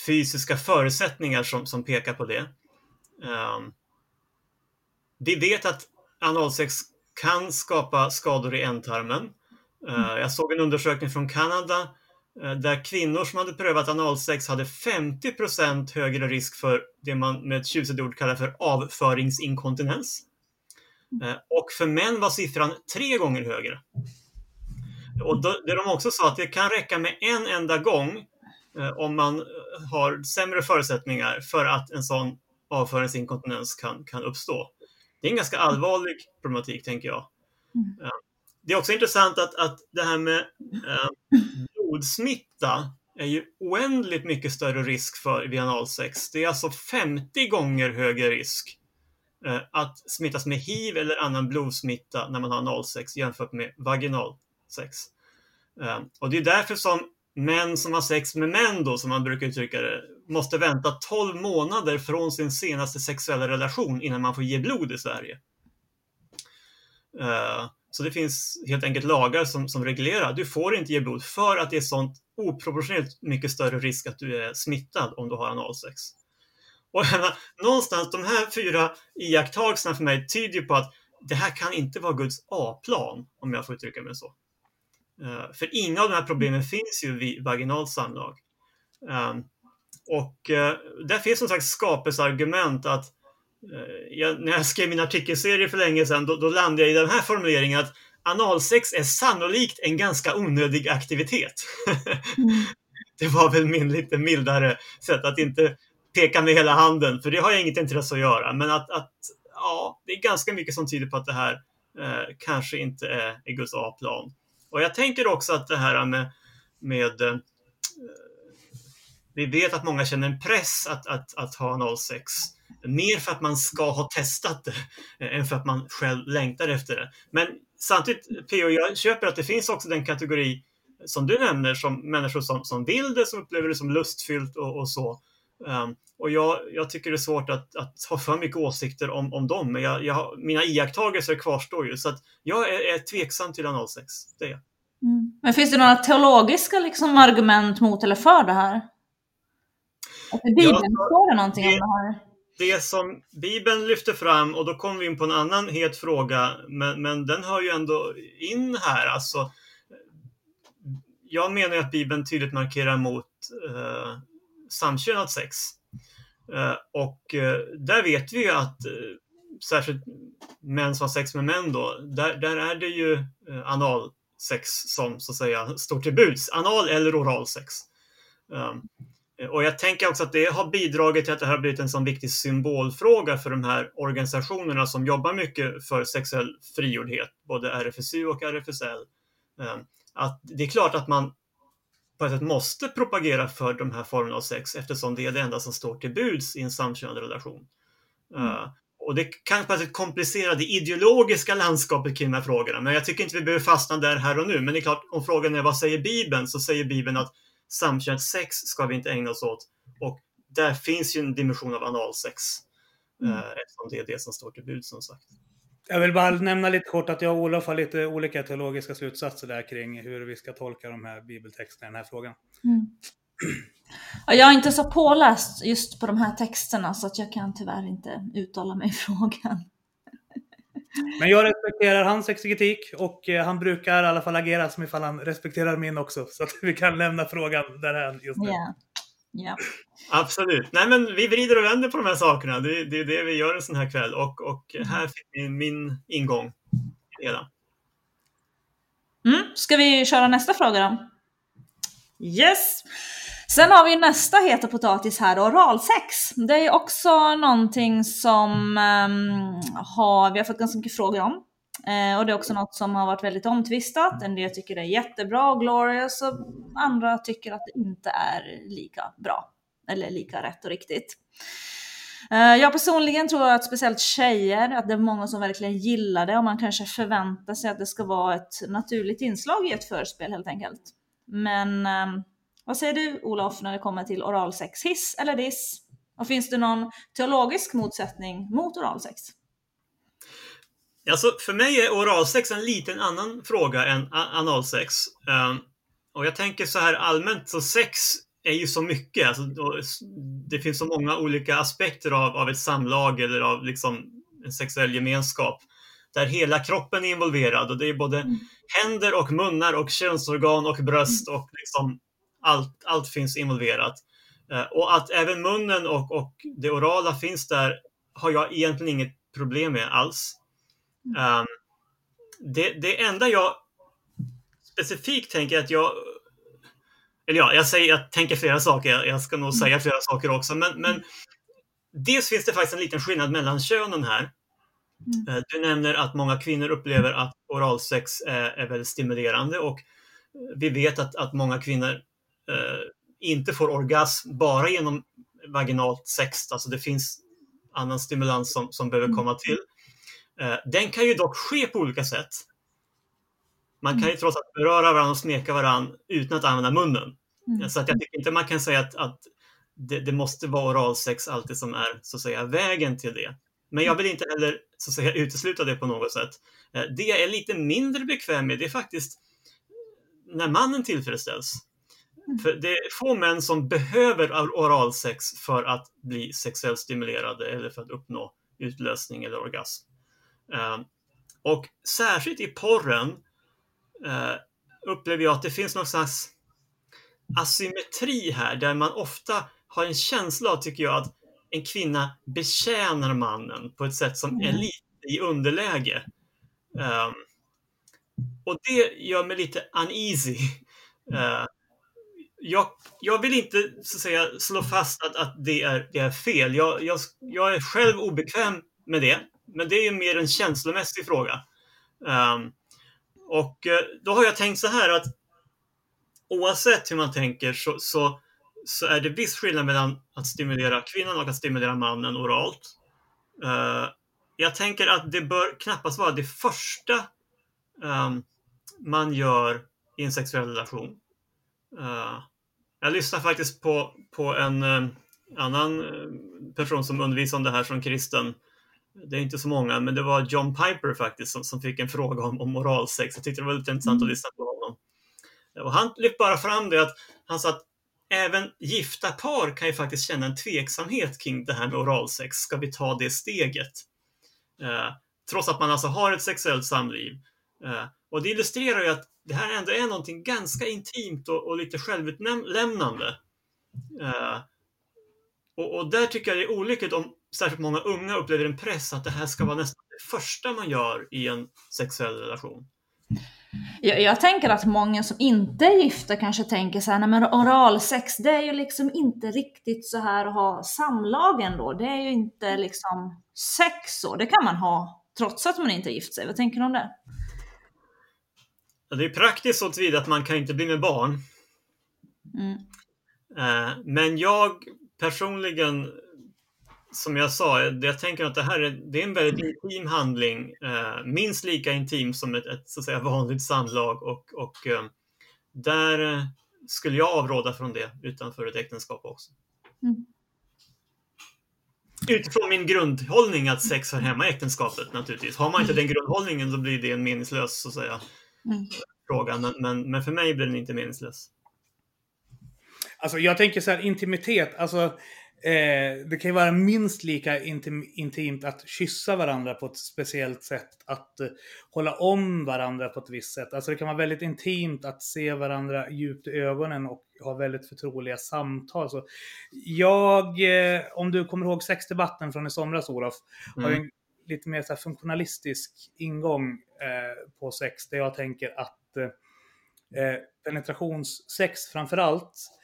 fysiska förutsättningar som, som pekar på det. Um, vi vet att analsex kan skapa skador i ändtarmen. Uh, jag såg en undersökning från Kanada uh, där kvinnor som hade prövat analsex hade 50% högre risk för det man med ett tjusigt ord kallar för avföringsinkontinens. Uh, och för män var siffran tre gånger högre. Och då, det de också sa att det kan räcka med en enda gång om man eh, har sämre förutsättningar för att en sån avföringsinkontinens kan, kan uppstå. Det är en ganska allvarlig problematik, tänker jag. Mm. Eh, Det är också intressant att, att det här med eh, blodsmitta är ju oändligt mycket större risk för vid analsex. Det är alltså 50 gånger högre risk eh, att smittas med hiv eller annan blodsmitta när man har analsex jämfört med vaginalsex. Eh, och det är därför som män som har sex med män då, som man brukar uttrycka det, måste vänta 12 månader från sin senaste sexuella relation innan man får ge blod i Sverige. Uh, Så det finns helt enkelt lagar som, som reglerar. Du får inte ge blod för att det är sånt oproportionerligt mycket större risk att du är smittad om du har analsex. Och någonstans, de här fyra iakttagelserna för mig tyder ju på att det här kan inte vara Guds A-plan, om jag får uttrycka mig så. Uh, för inga av de här problemen finns ju vid vaginalt samlag. Um, och uh, där finns som sagt skapelseargument att uh, jag, när jag skrev min artikelserie för länge sedan, då, då landade jag i den här formuleringen att analsex är sannolikt en ganska onödig aktivitet. mm. Det var väl min lite mildare sätt att inte peka med hela handen, för det har jag inget intresse att göra. Men att, att ja, det är ganska mycket som tyder på att det här eh, kanske inte är i Guds A-plan. Och jag tänker också att det här med, med eh, vi vet att många känner en press att, att, att ha 06. Mer för att man ska ha testat det än för att man själv längtar efter det. Men samtidigt, P.O. jag köper att det finns också den kategori som du nämner, som människor som, som vill det, som upplever det som lustfyllt och, och så. Um, och jag, jag, tycker det är svårt att, att, ha för mycket åsikter om, om dem, men jag, jag, mina iakttagelser kvarstår ju. Så att jag är, är tveksam till analsex, det är. Mm. Men finns det några teologiska liksom, argument mot eller för det här? Att i Bibeln ja, står det någonting det, om det här? Det som Bibeln lyfter fram, och då kommer vi in på en annan het fråga, men, men den hör ju ändå in här. Alltså, jag menar att Bibeln tydligt markerar mot eh, samkönat sex. Eh, och eh, där vet vi ju att eh, särskilt män som har sex med män då, där, där är det ju analsex som så att säga står till buds. Anal eller oralsex. Ehm, och jag tänker också att det har bidragit till att det här har blivit en sån viktig symbolfråga för de här organisationerna som jobbar mycket för sexuell frigjordhet, både RFSU och RFSL. Ehm, att det är klart att man på ett sätt måste propagera för de här formerna av sex eftersom det är det enda som står till buds i en samkönad relation. Mm. Uh, och det kan på ett sätt komplicera det ideologiska landskapet kring de här frågorna, men jag tycker inte vi behöver fastna där här och nu. Men det är klart, om frågan är vad säger Bibeln, så säger Bibeln att samkönat sex ska vi inte ägna oss åt. Och där finns ju en dimension av analsex, mm. uh, eftersom det är det som står till buds som sagt. Jag vill bara nämna lite kort att jag och Olof har lite olika teologiska slutsatser där kring hur vi ska tolka de här bibeltexterna i den här frågan. Mm. Jag är inte så påläst just på de här texterna så att jag kan tyvärr inte uttala mig i frågan. Men jag respekterar hans exegetik och eh, han brukar i alla fall agera som ifall han respekterar min också. Så att vi kan lämna frågan därhän just nu. Yeah. Yeah. Absolut. Nej, men vi vrider och vänder på de här sakerna. Det, det är det vi gör en sån här kväll och, och mm. här fick ni min ingång. Redan. Mm. Ska vi köra nästa fråga då? Yes! Sen har vi nästa heta potatis här, oralsex. Det är också någonting som um, har, vi har fått ganska mycket frågor om. Eh, och det är också något som har varit väldigt omtvistat. En del tycker det är jättebra och glorious och andra tycker att det inte är lika bra. Eller lika rätt och riktigt. Eh, jag personligen tror att speciellt tjejer, att det är många som verkligen gillar det och man kanske förväntar sig att det ska vara ett naturligt inslag i ett förspel helt enkelt. Men eh, vad säger du Olof när det kommer till oralsex? Hiss eller diss? Och finns det någon teologisk motsättning mot oralsex? Alltså, för mig är oralsex en liten annan fråga än analsex. Um, och jag tänker så här allmänt, så sex är ju så mycket. Alltså, det finns så många olika aspekter av, av ett samlag eller av liksom en sexuell gemenskap där hela kroppen är involverad och det är både mm. händer och munnar och könsorgan och bröst och liksom allt, allt finns involverat. Uh, och att även munnen och, och det orala finns där har jag egentligen inget problem med alls. Um, det, det enda jag specifikt tänker att jag eller ja, jag, säger, jag tänker flera saker. Jag ska nog säga flera saker också. Men, men dels finns det faktiskt en liten skillnad mellan könen här. Mm. Eh, du nämner att många kvinnor upplever att oralsex är, är väldigt stimulerande och vi vet att, att många kvinnor eh, inte får orgasm bara genom vaginalt sex. Alltså det finns annan stimulans som, som behöver komma till. Eh, den kan ju dock ske på olika sätt. Man kan ju mm. trots allt beröra varandra och smeka varandra utan att använda munnen. Mm. Så att jag tycker inte man kan säga att, att det, det, måste vara oralsex alltid som är så att säga vägen till det. Men jag vill inte heller så att säga utesluta det på något sätt. Eh, Det jag är lite mindre bekväm med det är faktiskt när mannen tillfredsställs. För det är få män som behöver oralsex för att bli sexuellt stimulerade eller för att uppnå utlösning eller orgasm. Eh, Och särskilt i porren eh, upplever jag att det finns någon slags asymmetri här där man ofta har en känsla av, tycker jag, att en kvinna betjänar mannen på ett sätt som är lite i underläge. Um, och det gör mig lite uneasy. Uh, jag, jag vill inte så att säga slå fast att, att det, är, det är fel. Jag, jag, jag är själv obekväm med det, men det är ju mer en känslomässig fråga. Um, och eh, då har jag tänkt så här att oavsett hur man tänker så, så, så är det viss skillnad mellan att stimulera kvinnan och att stimulera mannen oralt. Uh, jag tänker att det bör knappast vara det första um, man gör i en sexuell relation. Uh, jag lyssnade faktiskt på, på en uh, annan eh, person som undervisar om det här som kristen. Det är inte så många, men det var John Piper faktiskt som, som fick en fråga om, om moralsex. Jag tyckte det var lite intressant att lyssna på honom. Och han lyfte bara fram det att han sa att även gifta par kan ju faktiskt känna en tveksamhet kring det här med oralsex. Ska vi ta det steget? Eh, trots att man alltså har ett sexuellt samliv. Eh, och det illustrerar ju att det här ändå är någonting ganska intimt och, och lite självutlämnande. Eh, och, och, där tycker jag det är olyckligt om särskilt många unga upplever en press att det här ska vara nästan det första man gör i en sexuell relation. Jag, jag, tänker att många som inte är gifta kanske tänker så här, nej men oralsex det är ju liksom inte riktigt så här att ha samlag ändå. Det är ju inte liksom sex så, det kan man ha trots att man inte är gift sig. Vad tänker du om det? Ja, det är praktiskt så tillvida att man kan inte bli med barn. Mm. Eh, men jag personligen som jag sa, jag tänker att det här är, det är en väldigt intim handling. Eh, minst lika intim som ett, ett så att säga, vanligt samlag och, och eh, där eh, skulle jag avråda från det utanför ett äktenskap också. Mm. Utifrån min grundhållning att sex hör hemma i äktenskapet naturligtvis. Har man inte den grundhållningen då blir det en meningslös så att säga, Mm. fråga. Men, men, men för mig blir den inte meningslös. Alltså jag tänker så här intimitet, alltså Eh, det kan ju vara minst lika intim, intimt att kyssa varandra på ett speciellt sätt. Att eh, hålla om varandra på ett visst sätt. Alltså det kan vara väldigt intimt att se varandra djupt i ögonen och ha väldigt förtroliga samtal. Så jag, eh, om du kommer ihåg sexdebatten från i somras Olof, Mm. har en lite mer så funktionalistisk ingång eh, på sex. Där jag tänker att eh, penetrationssex framför allt eh,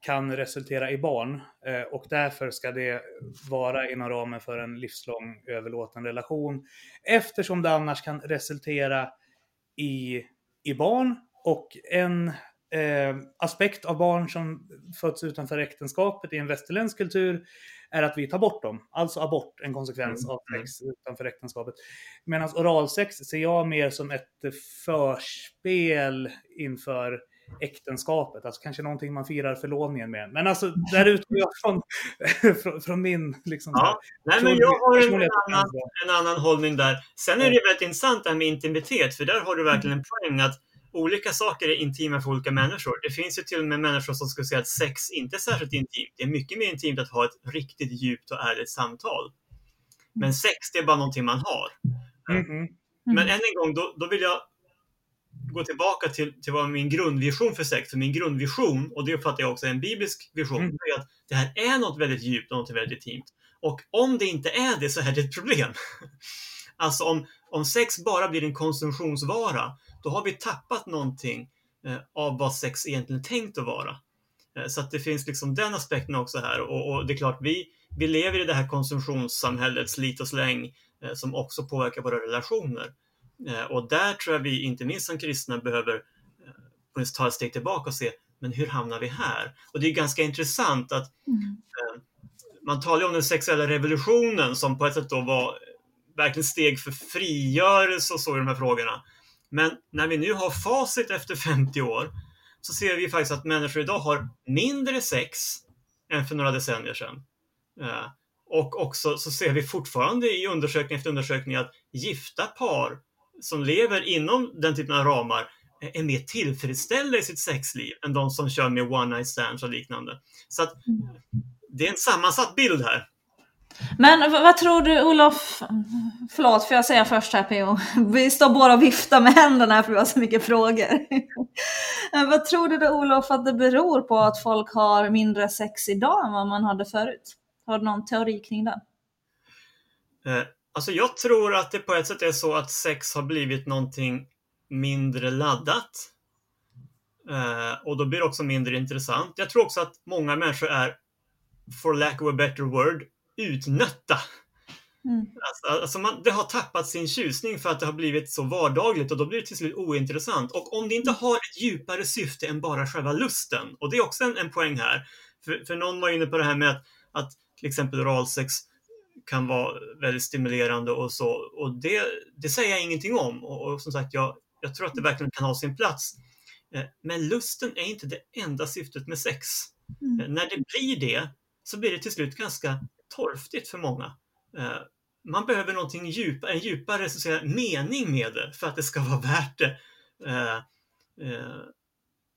kan resultera i barn eh, och därför ska det vara inom ramen för en livslång överlåten relation eftersom det annars kan resultera i, i barn och en eh, aspekt av barn som föds utanför äktenskapet i en västerländsk kultur är att vi tar bort dem. Alltså abort, en konsekvens Mm, av sex utanför äktenskapet. Medan oralsex ser jag mer som ett förspel inför äktenskapet. Alltså kanske någonting man firar förlovningen med. Men alltså där utgår jag från, från, från min liksom, Ja, nej, men jag har en, en, annan, en annan hållning där. Sen är det väldigt intressant det här med intimitet, för där har du verkligen en poäng att olika saker är intima för olika människor. Det finns ju till och med människor som skulle säga att sex inte är särskilt intimt. Det är mycket mer intimt att ha ett riktigt djupt och ärligt samtal. Men sex, det är bara någonting man har. Mhm. Men än en gång, då, då vill jag gå tillbaka till, till vad min grundvision för sex. För min grundvision, och det uppfattar jag också är en biblisk vision, Mm. är att det här är något väldigt djupt och något väldigt intimt. Och om det inte är det så är det ett problem. Alltså om, om sex bara blir en konsumtionsvara, då har vi tappat någonting eh, av vad sex egentligen är tänkt att vara. Eh, så att det finns liksom den aspekten också här. Och, och det är klart, vi, vi lever i det här konsumtionssamhället, slit och släng, eh, som också påverkar våra relationer. Eh, och där tror jag vi, inte minst som kristna, behöver eh, ta ett steg tillbaka och se, men hur hamnar vi här? Och det är ganska intressant att Mm. man talar om den sexuella revolutionen som på ett sätt då var verkligen steg för frigörelse och så i de här frågorna. Men när vi nu har facit efter 50 år så ser vi faktiskt att människor idag har mindre sex än för några decennier sedan. Eh, och också så ser vi fortfarande i undersökning efter undersökning att gifta par som lever inom den typen av ramar är mer tillfredsställda i sitt sexliv än de som kör med one night stands och liknande. Så att det är en sammansatt bild här. Men vad tror du Olof, förlåt får jag säga först här PO, vi står båda och viftar med händerna här för vi har så mycket frågor. Vad tror du då Olof att det beror på att folk har mindre sex idag än vad man hade förut? Har du någon teori kring det? Alltså jag tror att det på ett sätt är så att sex har blivit någonting mindre laddat. Eh, och då blir det också mindre intressant. Jag tror också att många människor är, for lack of a better word, utnötta. Mm. Alltså, alltså man, det har tappat sin tjusning för att det har blivit så vardagligt och då blir det till slut ointressant. Och om det inte har ett djupare syfte än bara själva lusten, och det är också en, en poäng här, för, för någon var inne på det här med att, att till exempel oralsex kan vara väldigt stimulerande och så. Och det, det säger jag ingenting om. Och, och som sagt, jag, jag tror att det verkligen kan ha sin plats. Eh, Men lusten är inte det enda syftet med sex. Mm. Eh, När det blir det så blir det till slut ganska torftigt för många. Eh, Man behöver någonting djupare, en djupare så att säga, mening med det för att det ska vara värt det.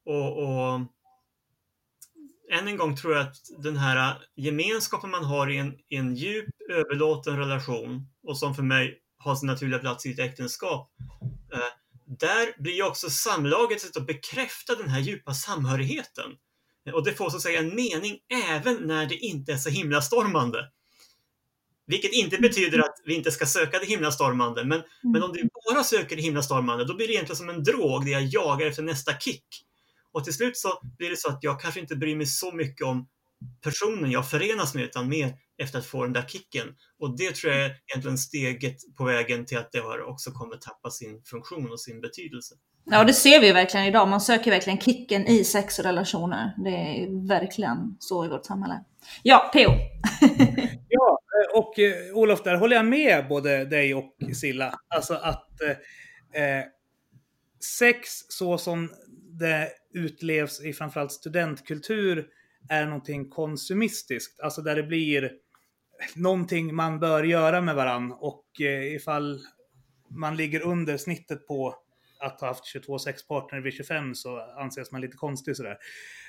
Och, och än en gång tror jag att den här gemenskapen man har i en, i en djup överlåten relation och som för mig har sin naturliga plats i ett äktenskap. Eh, där blir ju också samlaget ett att bekräfta den här djupa samhörigheten. Och det får så att säga en mening även när det inte är så himlastormande. Vilket inte betyder att vi inte ska söka det himlastormande, men, men om du bara söker det himlastormande, då blir det egentligen som en drog där jag jagar efter nästa kick. Och till slut så blir det så att jag kanske inte bryr mig så mycket om personen jag förenas med, utan mer efter att få den där kicken. Och det tror jag är egentligen steget på vägen till att det har också kommer tappa sin funktion och sin betydelse. Ja, det ser vi verkligen idag. Man söker verkligen kicken i sex och relationer. Det är verkligen så i vårt samhälle. Ja, PO. Ja, eh, och eh, Olof, där håller jag med både dig och Silla. Alltså att eh, eh, sex så som det utlevs i framförallt studentkultur är någonting konsumistiskt. Alltså där det blir någonting man bör göra med varann och eh, ifall man ligger under snittet på att ha haft 22 sexpartner vid 25 så anses man lite konstig sådär.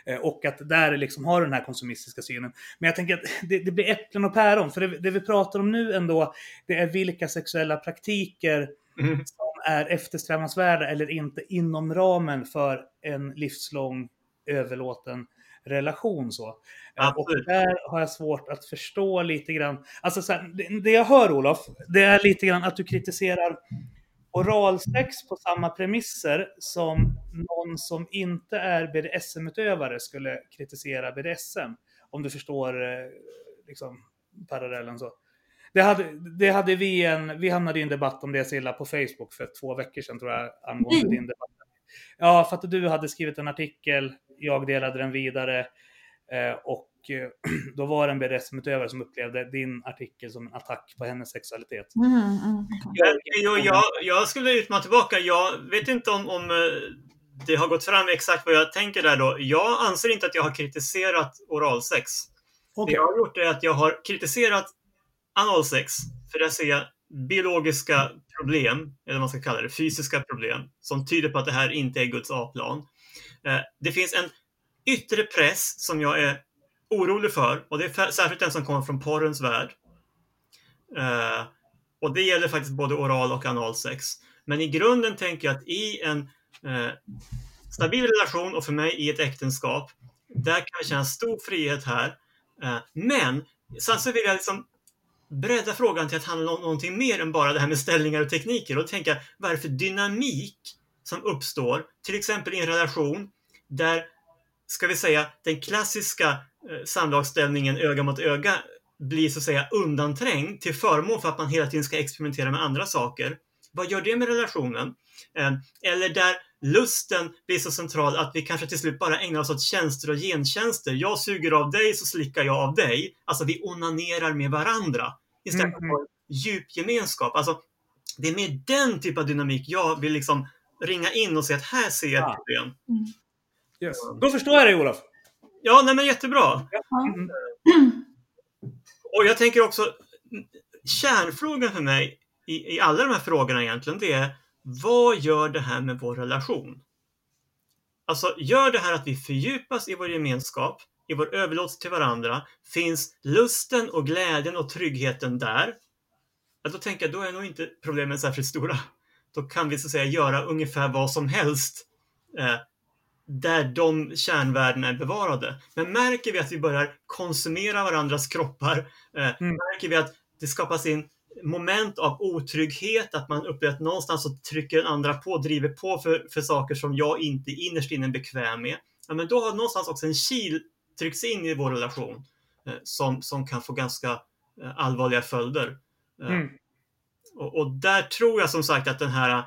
Eh, Och att där liksom har den här konsumistiska synen. Men jag tänker att det, det blir äpplen och päron. För det, det vi pratar om nu ändå, det är vilka sexuella praktiker Mm. Är eftersträvansvärda eller inte inom ramen för en livslång överlåten relation. Så. Eh, Och där har jag svårt att förstå lite grann. Alltså så här, det, det jag hör Olof, det är lite grann att du kritiserar oralsex på samma premisser som någon som inte är BDSM-utövare skulle kritisera BDSM. Om du förstår eh, liksom, parallellen så. Det hade, det hade vi en, vi hamnade i en debatt om det Silla på Facebook för två veckor sedan tror jag angående Mm. din debatt. Ja, för att du hade skrivit en artikel, jag delade den vidare eh, och eh, då var det en BDSM-utövare som upplevde din artikel som en attack på hennes sexualitet. Mm, mm. Men, jo, jag, jag skulle utmana tillbaka. Jag vet inte om, om eh, det har gått fram exakt vad jag tänker där då. Jag anser inte att jag har kritiserat oralsex. Det Okej. jag har gjort är att jag har kritiserat analsex. För där ser jag biologiska problem, eller vad man ska kalla det, fysiska problem, som tyder på att det här inte är Guds A-plan. Eh, det finns en yttre press som jag är orolig för, och det är särskilt den som kommer från porrens värld. Eh, och det gäller faktiskt både oral och analsex. Men i grunden tänker jag att i en eh, stabil relation och för mig i ett äktenskap, där kan jag känna stor frihet här. Men sen så vill jag liksom bredda frågan till att handla om någonting mer än bara det här med ställningar och tekniker. Och tänka vad är det för dynamik som uppstår, till exempel i en relation där, ska vi säga, den klassiska eh, samlagsställningen öga mot öga blir så att säga undanträngd till förmån för att man hela tiden ska experimentera med andra saker. Vad gör det med relationen? Eh, Eller där lusten blir så central att vi kanske till slut bara ägnar oss åt tjänster och gentjänster. Jag suger av dig så slickar jag av dig. Alltså vi onanerar med varandra istället för ha en djup gemenskap. Alltså, det är med den typ av dynamik jag vill liksom ringa in och säga att här ser jag ett problem. Yes. Då förstår jag dig Olof. Ja, nej men jättebra. Mm. Och jag tänker också, kärnfrågan för mig i, i alla de här frågorna egentligen, det är vad gör det här med vår relation? Alltså, gör det här att vi fördjupas i vår gemenskap, i vår överlåtelse till varandra? Finns lusten och glädjen och tryggheten där? Ja, då tänker jag, då är nog inte problemen särskilt stora. Då kan vi så att säga göra ungefär vad som helst eh, där de kärnvärdena är bevarade. Men märker vi att vi börjar konsumera varandras kroppar, eh, Mm. märker vi att det skapas in moment av otrygghet, att man upplever att någonstans så trycker den andra på, driver på för, för saker som jag inte innerst inne är bekväm med. Ja, men då har någonstans också en kil tryckts in i vår relation eh, som, som kan få ganska eh, allvarliga följder. Eh, Mm. och, och där tror jag som sagt att den här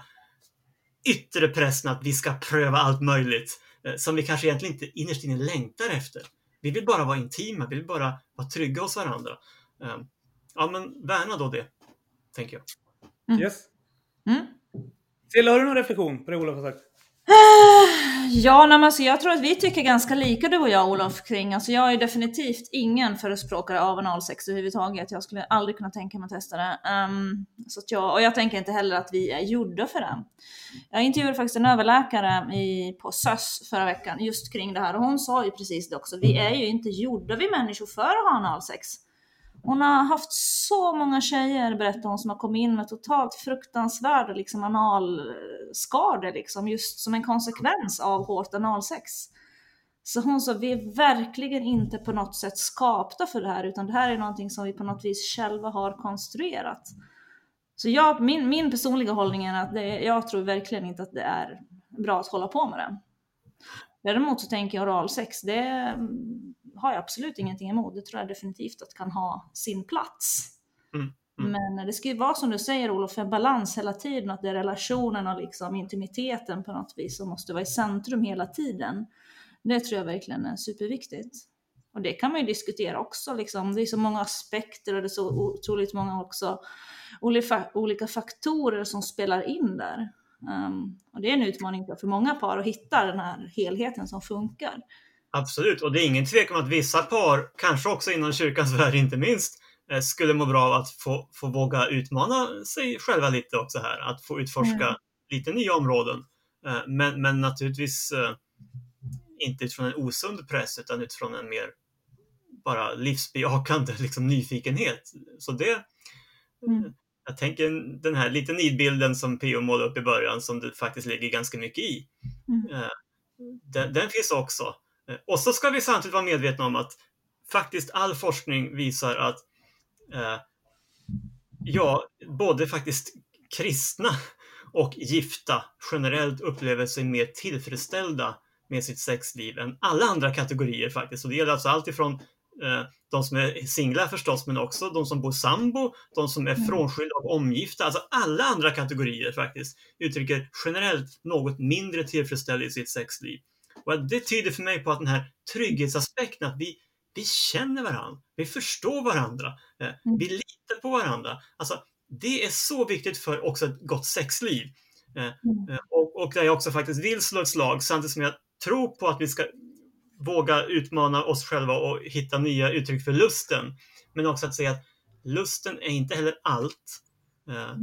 yttre pressen att vi ska pröva allt möjligt eh, som vi kanske egentligen inte innerst inne längtar efter. Vi vill bara vara intima, vi vill bara vara trygga hos varandra. Ja, men värna då det, tänker jag. Yes. Mm. Silla, har du någon reflektion på det Olof har sagt? Ja, nej, alltså, jag tror att vi tycker ganska lika du och jag Olof kring, alltså jag är definitivt ingen förespråkare av analsex överhuvudtaget. Jag skulle aldrig kunna tänka mig att testa det. Ehm, så att jag, och jag tänker inte heller att vi är gjorda för det. Jag intervjuade faktiskt en överläkare i, på SÖS förra veckan just kring det här och hon sa ju precis det också. Vi är ju inte gjorda vi människor för att ha analsex. Hon har haft så många tjejer, berättar hon, som har kommit in med totalt fruktansvärda liksom, analskador liksom, just som en konsekvens av hårt analsex. Så hon sa, vi är verkligen inte på något sätt skapta för det här, utan det här är någonting som vi på något vis själva har konstruerat. Så jag, min, min personliga hållning är att det, jag tror verkligen inte att det är bra att hålla på med det. Däremot så tänker jag oralsex, det har jag absolut ingenting emot. Det tror jag definitivt att kan ha sin plats. Mm, mm. Men det ska ju vara som du säger Olof, en balans hela tiden. Att det är relationen och liksom intimiteten på något vis som måste vara i centrum hela tiden. Det tror jag verkligen är superviktigt. Och det kan man ju diskutera också. Liksom. Det är så många aspekter och det är så otroligt många också olika, olika faktorer som spelar in där. Um, och det är en utmaning för många par att hitta den här helheten som funkar. Absolut, och det är ingen tvekan om att vissa par, kanske också inom kyrkans värld inte minst, eh, skulle må bra av att få, få våga utmana sig själva lite också här. Att få utforska Mm. lite nya områden. Eh, Men, men naturligtvis eh, inte utifrån en osund press utan utifrån en mer bara livsbejakande liksom, nyfikenhet. Så det, Mm. jag tänker den här lite nidbilden som P.O. målade upp i början som det faktiskt ligger ganska mycket i. Mm. Den, den finns också. Eh, Och så ska vi samtidigt vara medvetna om att faktiskt all forskning visar att eh, ja, både faktiskt kristna och gifta generellt upplever sig mer tillfredsställda med sitt sexliv än alla andra kategorier faktiskt. Och det gäller alltså allt ifrån eh, de som är singlar förstås, men också de som bor sambo, de som är Mm. frånskilda och omgifta. Alltså alla andra kategorier faktiskt uttrycker generellt något mindre tillfredsställelse i sitt sexliv. Och det tyder för mig på att den här trygghetsaspekten, att vi, vi känner varandra, vi förstår varandra, eh, Mm. vi litar på varandra. Alltså, det är så viktigt för också ett gott sexliv. Eh, Mm. eh, och, och där jag också faktiskt vill slå ett slag, samtidigt som jag tror på att vi ska våga utmana oss själva och hitta nya uttryck för lusten. Men också att säga att lusten är inte heller allt. Eh,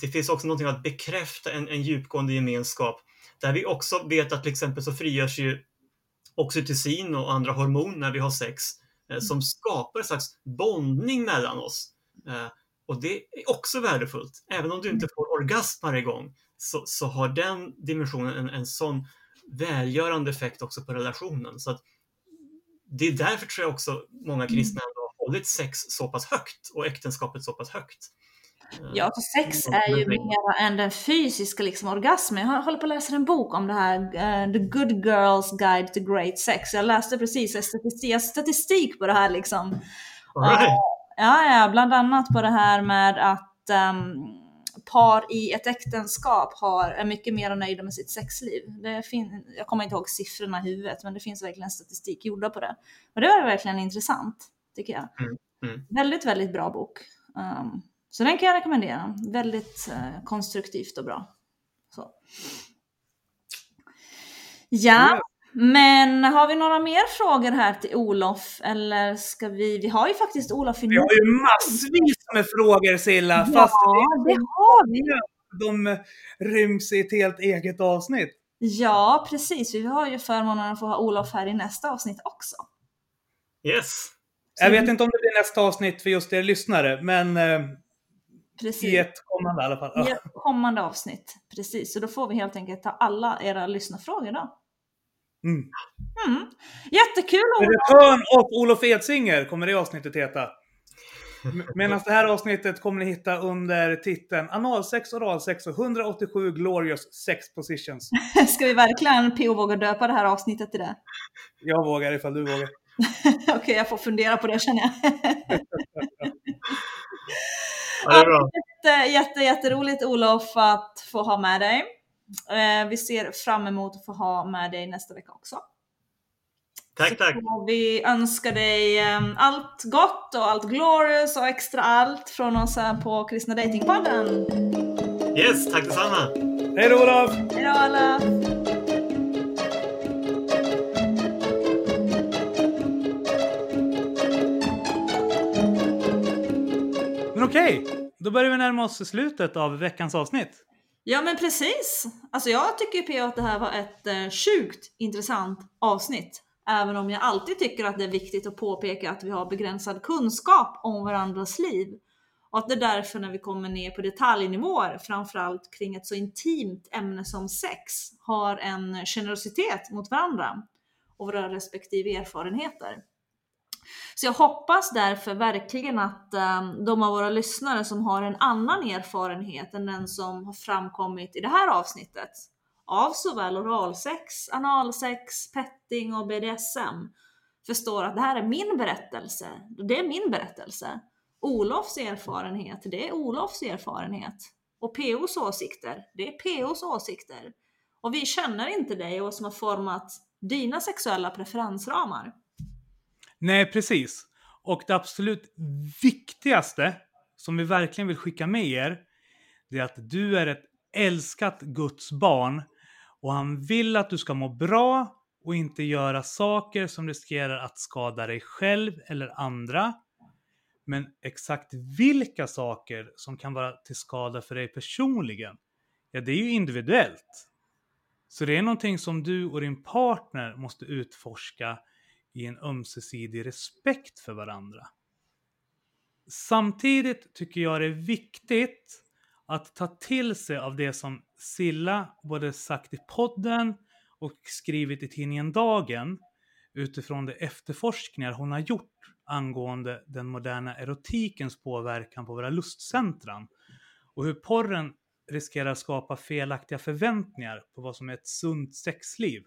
Det finns också någonting att bekräfta en, en djupgående gemenskap där vi också vet att till exempel så frigörs ju oxytocin och andra hormoner när vi har sex eh, som skapar en slags bondning mellan oss. Eh, Och det är också värdefullt. Även om du inte får orgasm varje gång så, så har den dimensionen en, en sån välgörande effekt också på relationen. Så att det är därför tror jag också många kristna ändå har hållit sex så pass högt och äktenskapet så pass högt. Eh, Ja, för sex är ju mer än den fysiska liksom, orgasmen. Jag håller på att läsa en bok om det här, eh, The Good Girls Guide to Great Sex. Jag läste precis statistik, på det här liksom. right. Ja, ja, bland annat på det här med att ehm, par i ett äktenskap har, är mycket mer nöjda med sitt sexliv. Det fin- jag kommer inte ihåg siffrorna i huvudet, men det finns verkligen statistik gjorda på det. Och det var verkligen intressant, tycker jag. Mm, mm. Väldigt, väldigt bra bok. Ehm, så den kan jag rekommendera. Väldigt eh, konstruktivt och bra. Så. Ja, Men har vi några mer frågor här till Olof? Eller ska vi... Vi har ju faktiskt Olof i Vi har ju massvis med frågor Silla, Ja, fast det har vi. de ryms i ett helt eget avsnitt. Ja, precis. Vi har ju förmånen att få ha Olof här i nästa avsnitt också. Yes. Jag vet inte om det blir nästa avsnitt för just er lyssnare, men eh, Precis. i ett kommande i alla fall. I ett kommande avsnitt. Precis, så då får vi helt enkelt ta alla era lyssnarfrågor då. Mm. Mm. Jättekul Olof! Return of Olof Edsinger kommer det avsnittet heta. Medan det här avsnittet kommer ni hitta under titeln Analsex, oralsex och 187 glorious sex positions. Ska vi verkligen PO våga döpa det här avsnittet till det? Jag vågar ifall du vågar. Okej, jag får fundera på det känner jag. Det är bra. jätte, jätte, jätteroligt Olof att få ha med dig. Eh, vi ser fram emot att få ha med dig nästa vecka också. Tack, tack. Vi önskar dig eh, allt gott och allt glorious och extra allt från oss här på Kristna Datingpodden. Yes, tack detsamma. Hej då Olof! Hejdå alla! Men okej, då börjar vi närma oss slutet av veckans avsnitt. Ja men precis. Alltså jag tycker P.O. att det här var ett eh, sjukt intressant avsnitt. Även om jag alltid tycker att det är viktigt att påpeka att vi har begränsad kunskap om varandras liv. Och att det är därför när vi kommer ner på detaljnivåer, framförallt kring ett så intimt ämne som sex, har en generositet mot varandra och våra respektive erfarenheter. Så jag hoppas därför verkligen att um, de av våra lyssnare som har en annan erfarenhet än den som har framkommit i det här avsnittet av såväl oralsex, analsex, petting och BDSM förstår att det här är min berättelse. Det är min berättelse. Olofs erfarenhet, det är Olofs erfarenhet. Och POs åsikter, det är POs åsikter. Och vi känner inte dig och som har format dina sexuella preferensramar. Nej, precis. Och det absolut viktigaste som vi verkligen vill skicka med er, det är att du är ett älskat Guds barn och han vill att du ska må bra och inte göra saker som riskerar att skada dig själv eller andra. Men exakt vilka saker som kan vara till skada för dig personligen, ja det är ju individuellt. Så det är någonting som du och din partner måste utforska i en ömsesidig respekt för varandra. Samtidigt tycker jag det är viktigt att ta till sig av det som Silla både sagt i podden och skrivit i tidningen Dagen utifrån de efterforskningar hon har gjort angående den moderna erotikens påverkan på våra lustcentran och hur porren riskerar att skapa felaktiga förväntningar på vad som är ett sunt sexliv.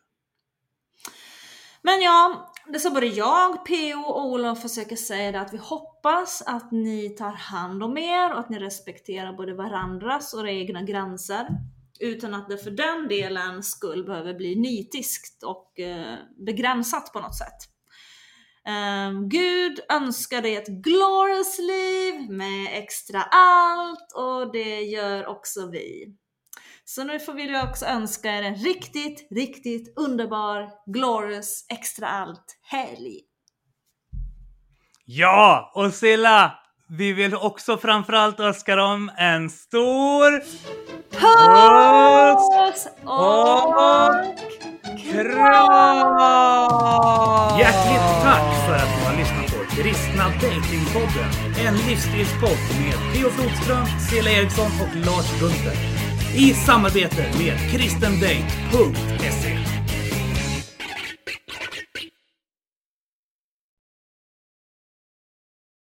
Men ja, det som både jag, PO och Olof försöker säga är att vi hoppas att ni tar hand om er och att ni respekterar både varandras och era egna gränser. Utan att det för den delen skull behöver bli nitiskt och eh, begränsat på något sätt. Um, Gud önskar dig ett glorious liv med extra allt och det gör också vi. Så nu får vi också önska er en riktigt, riktigt underbar, glorious, extra allt helg. Ja, och Silla, vi vill också framförallt önska dem en stor Puss och kram! Hjärtligt tack för att ni har lyssnat på Kristna Datingpodden. En livsstilspodd med Theo Flodström, Silla Eriksson och Lars Gunther. I samarbete med kristendate.se.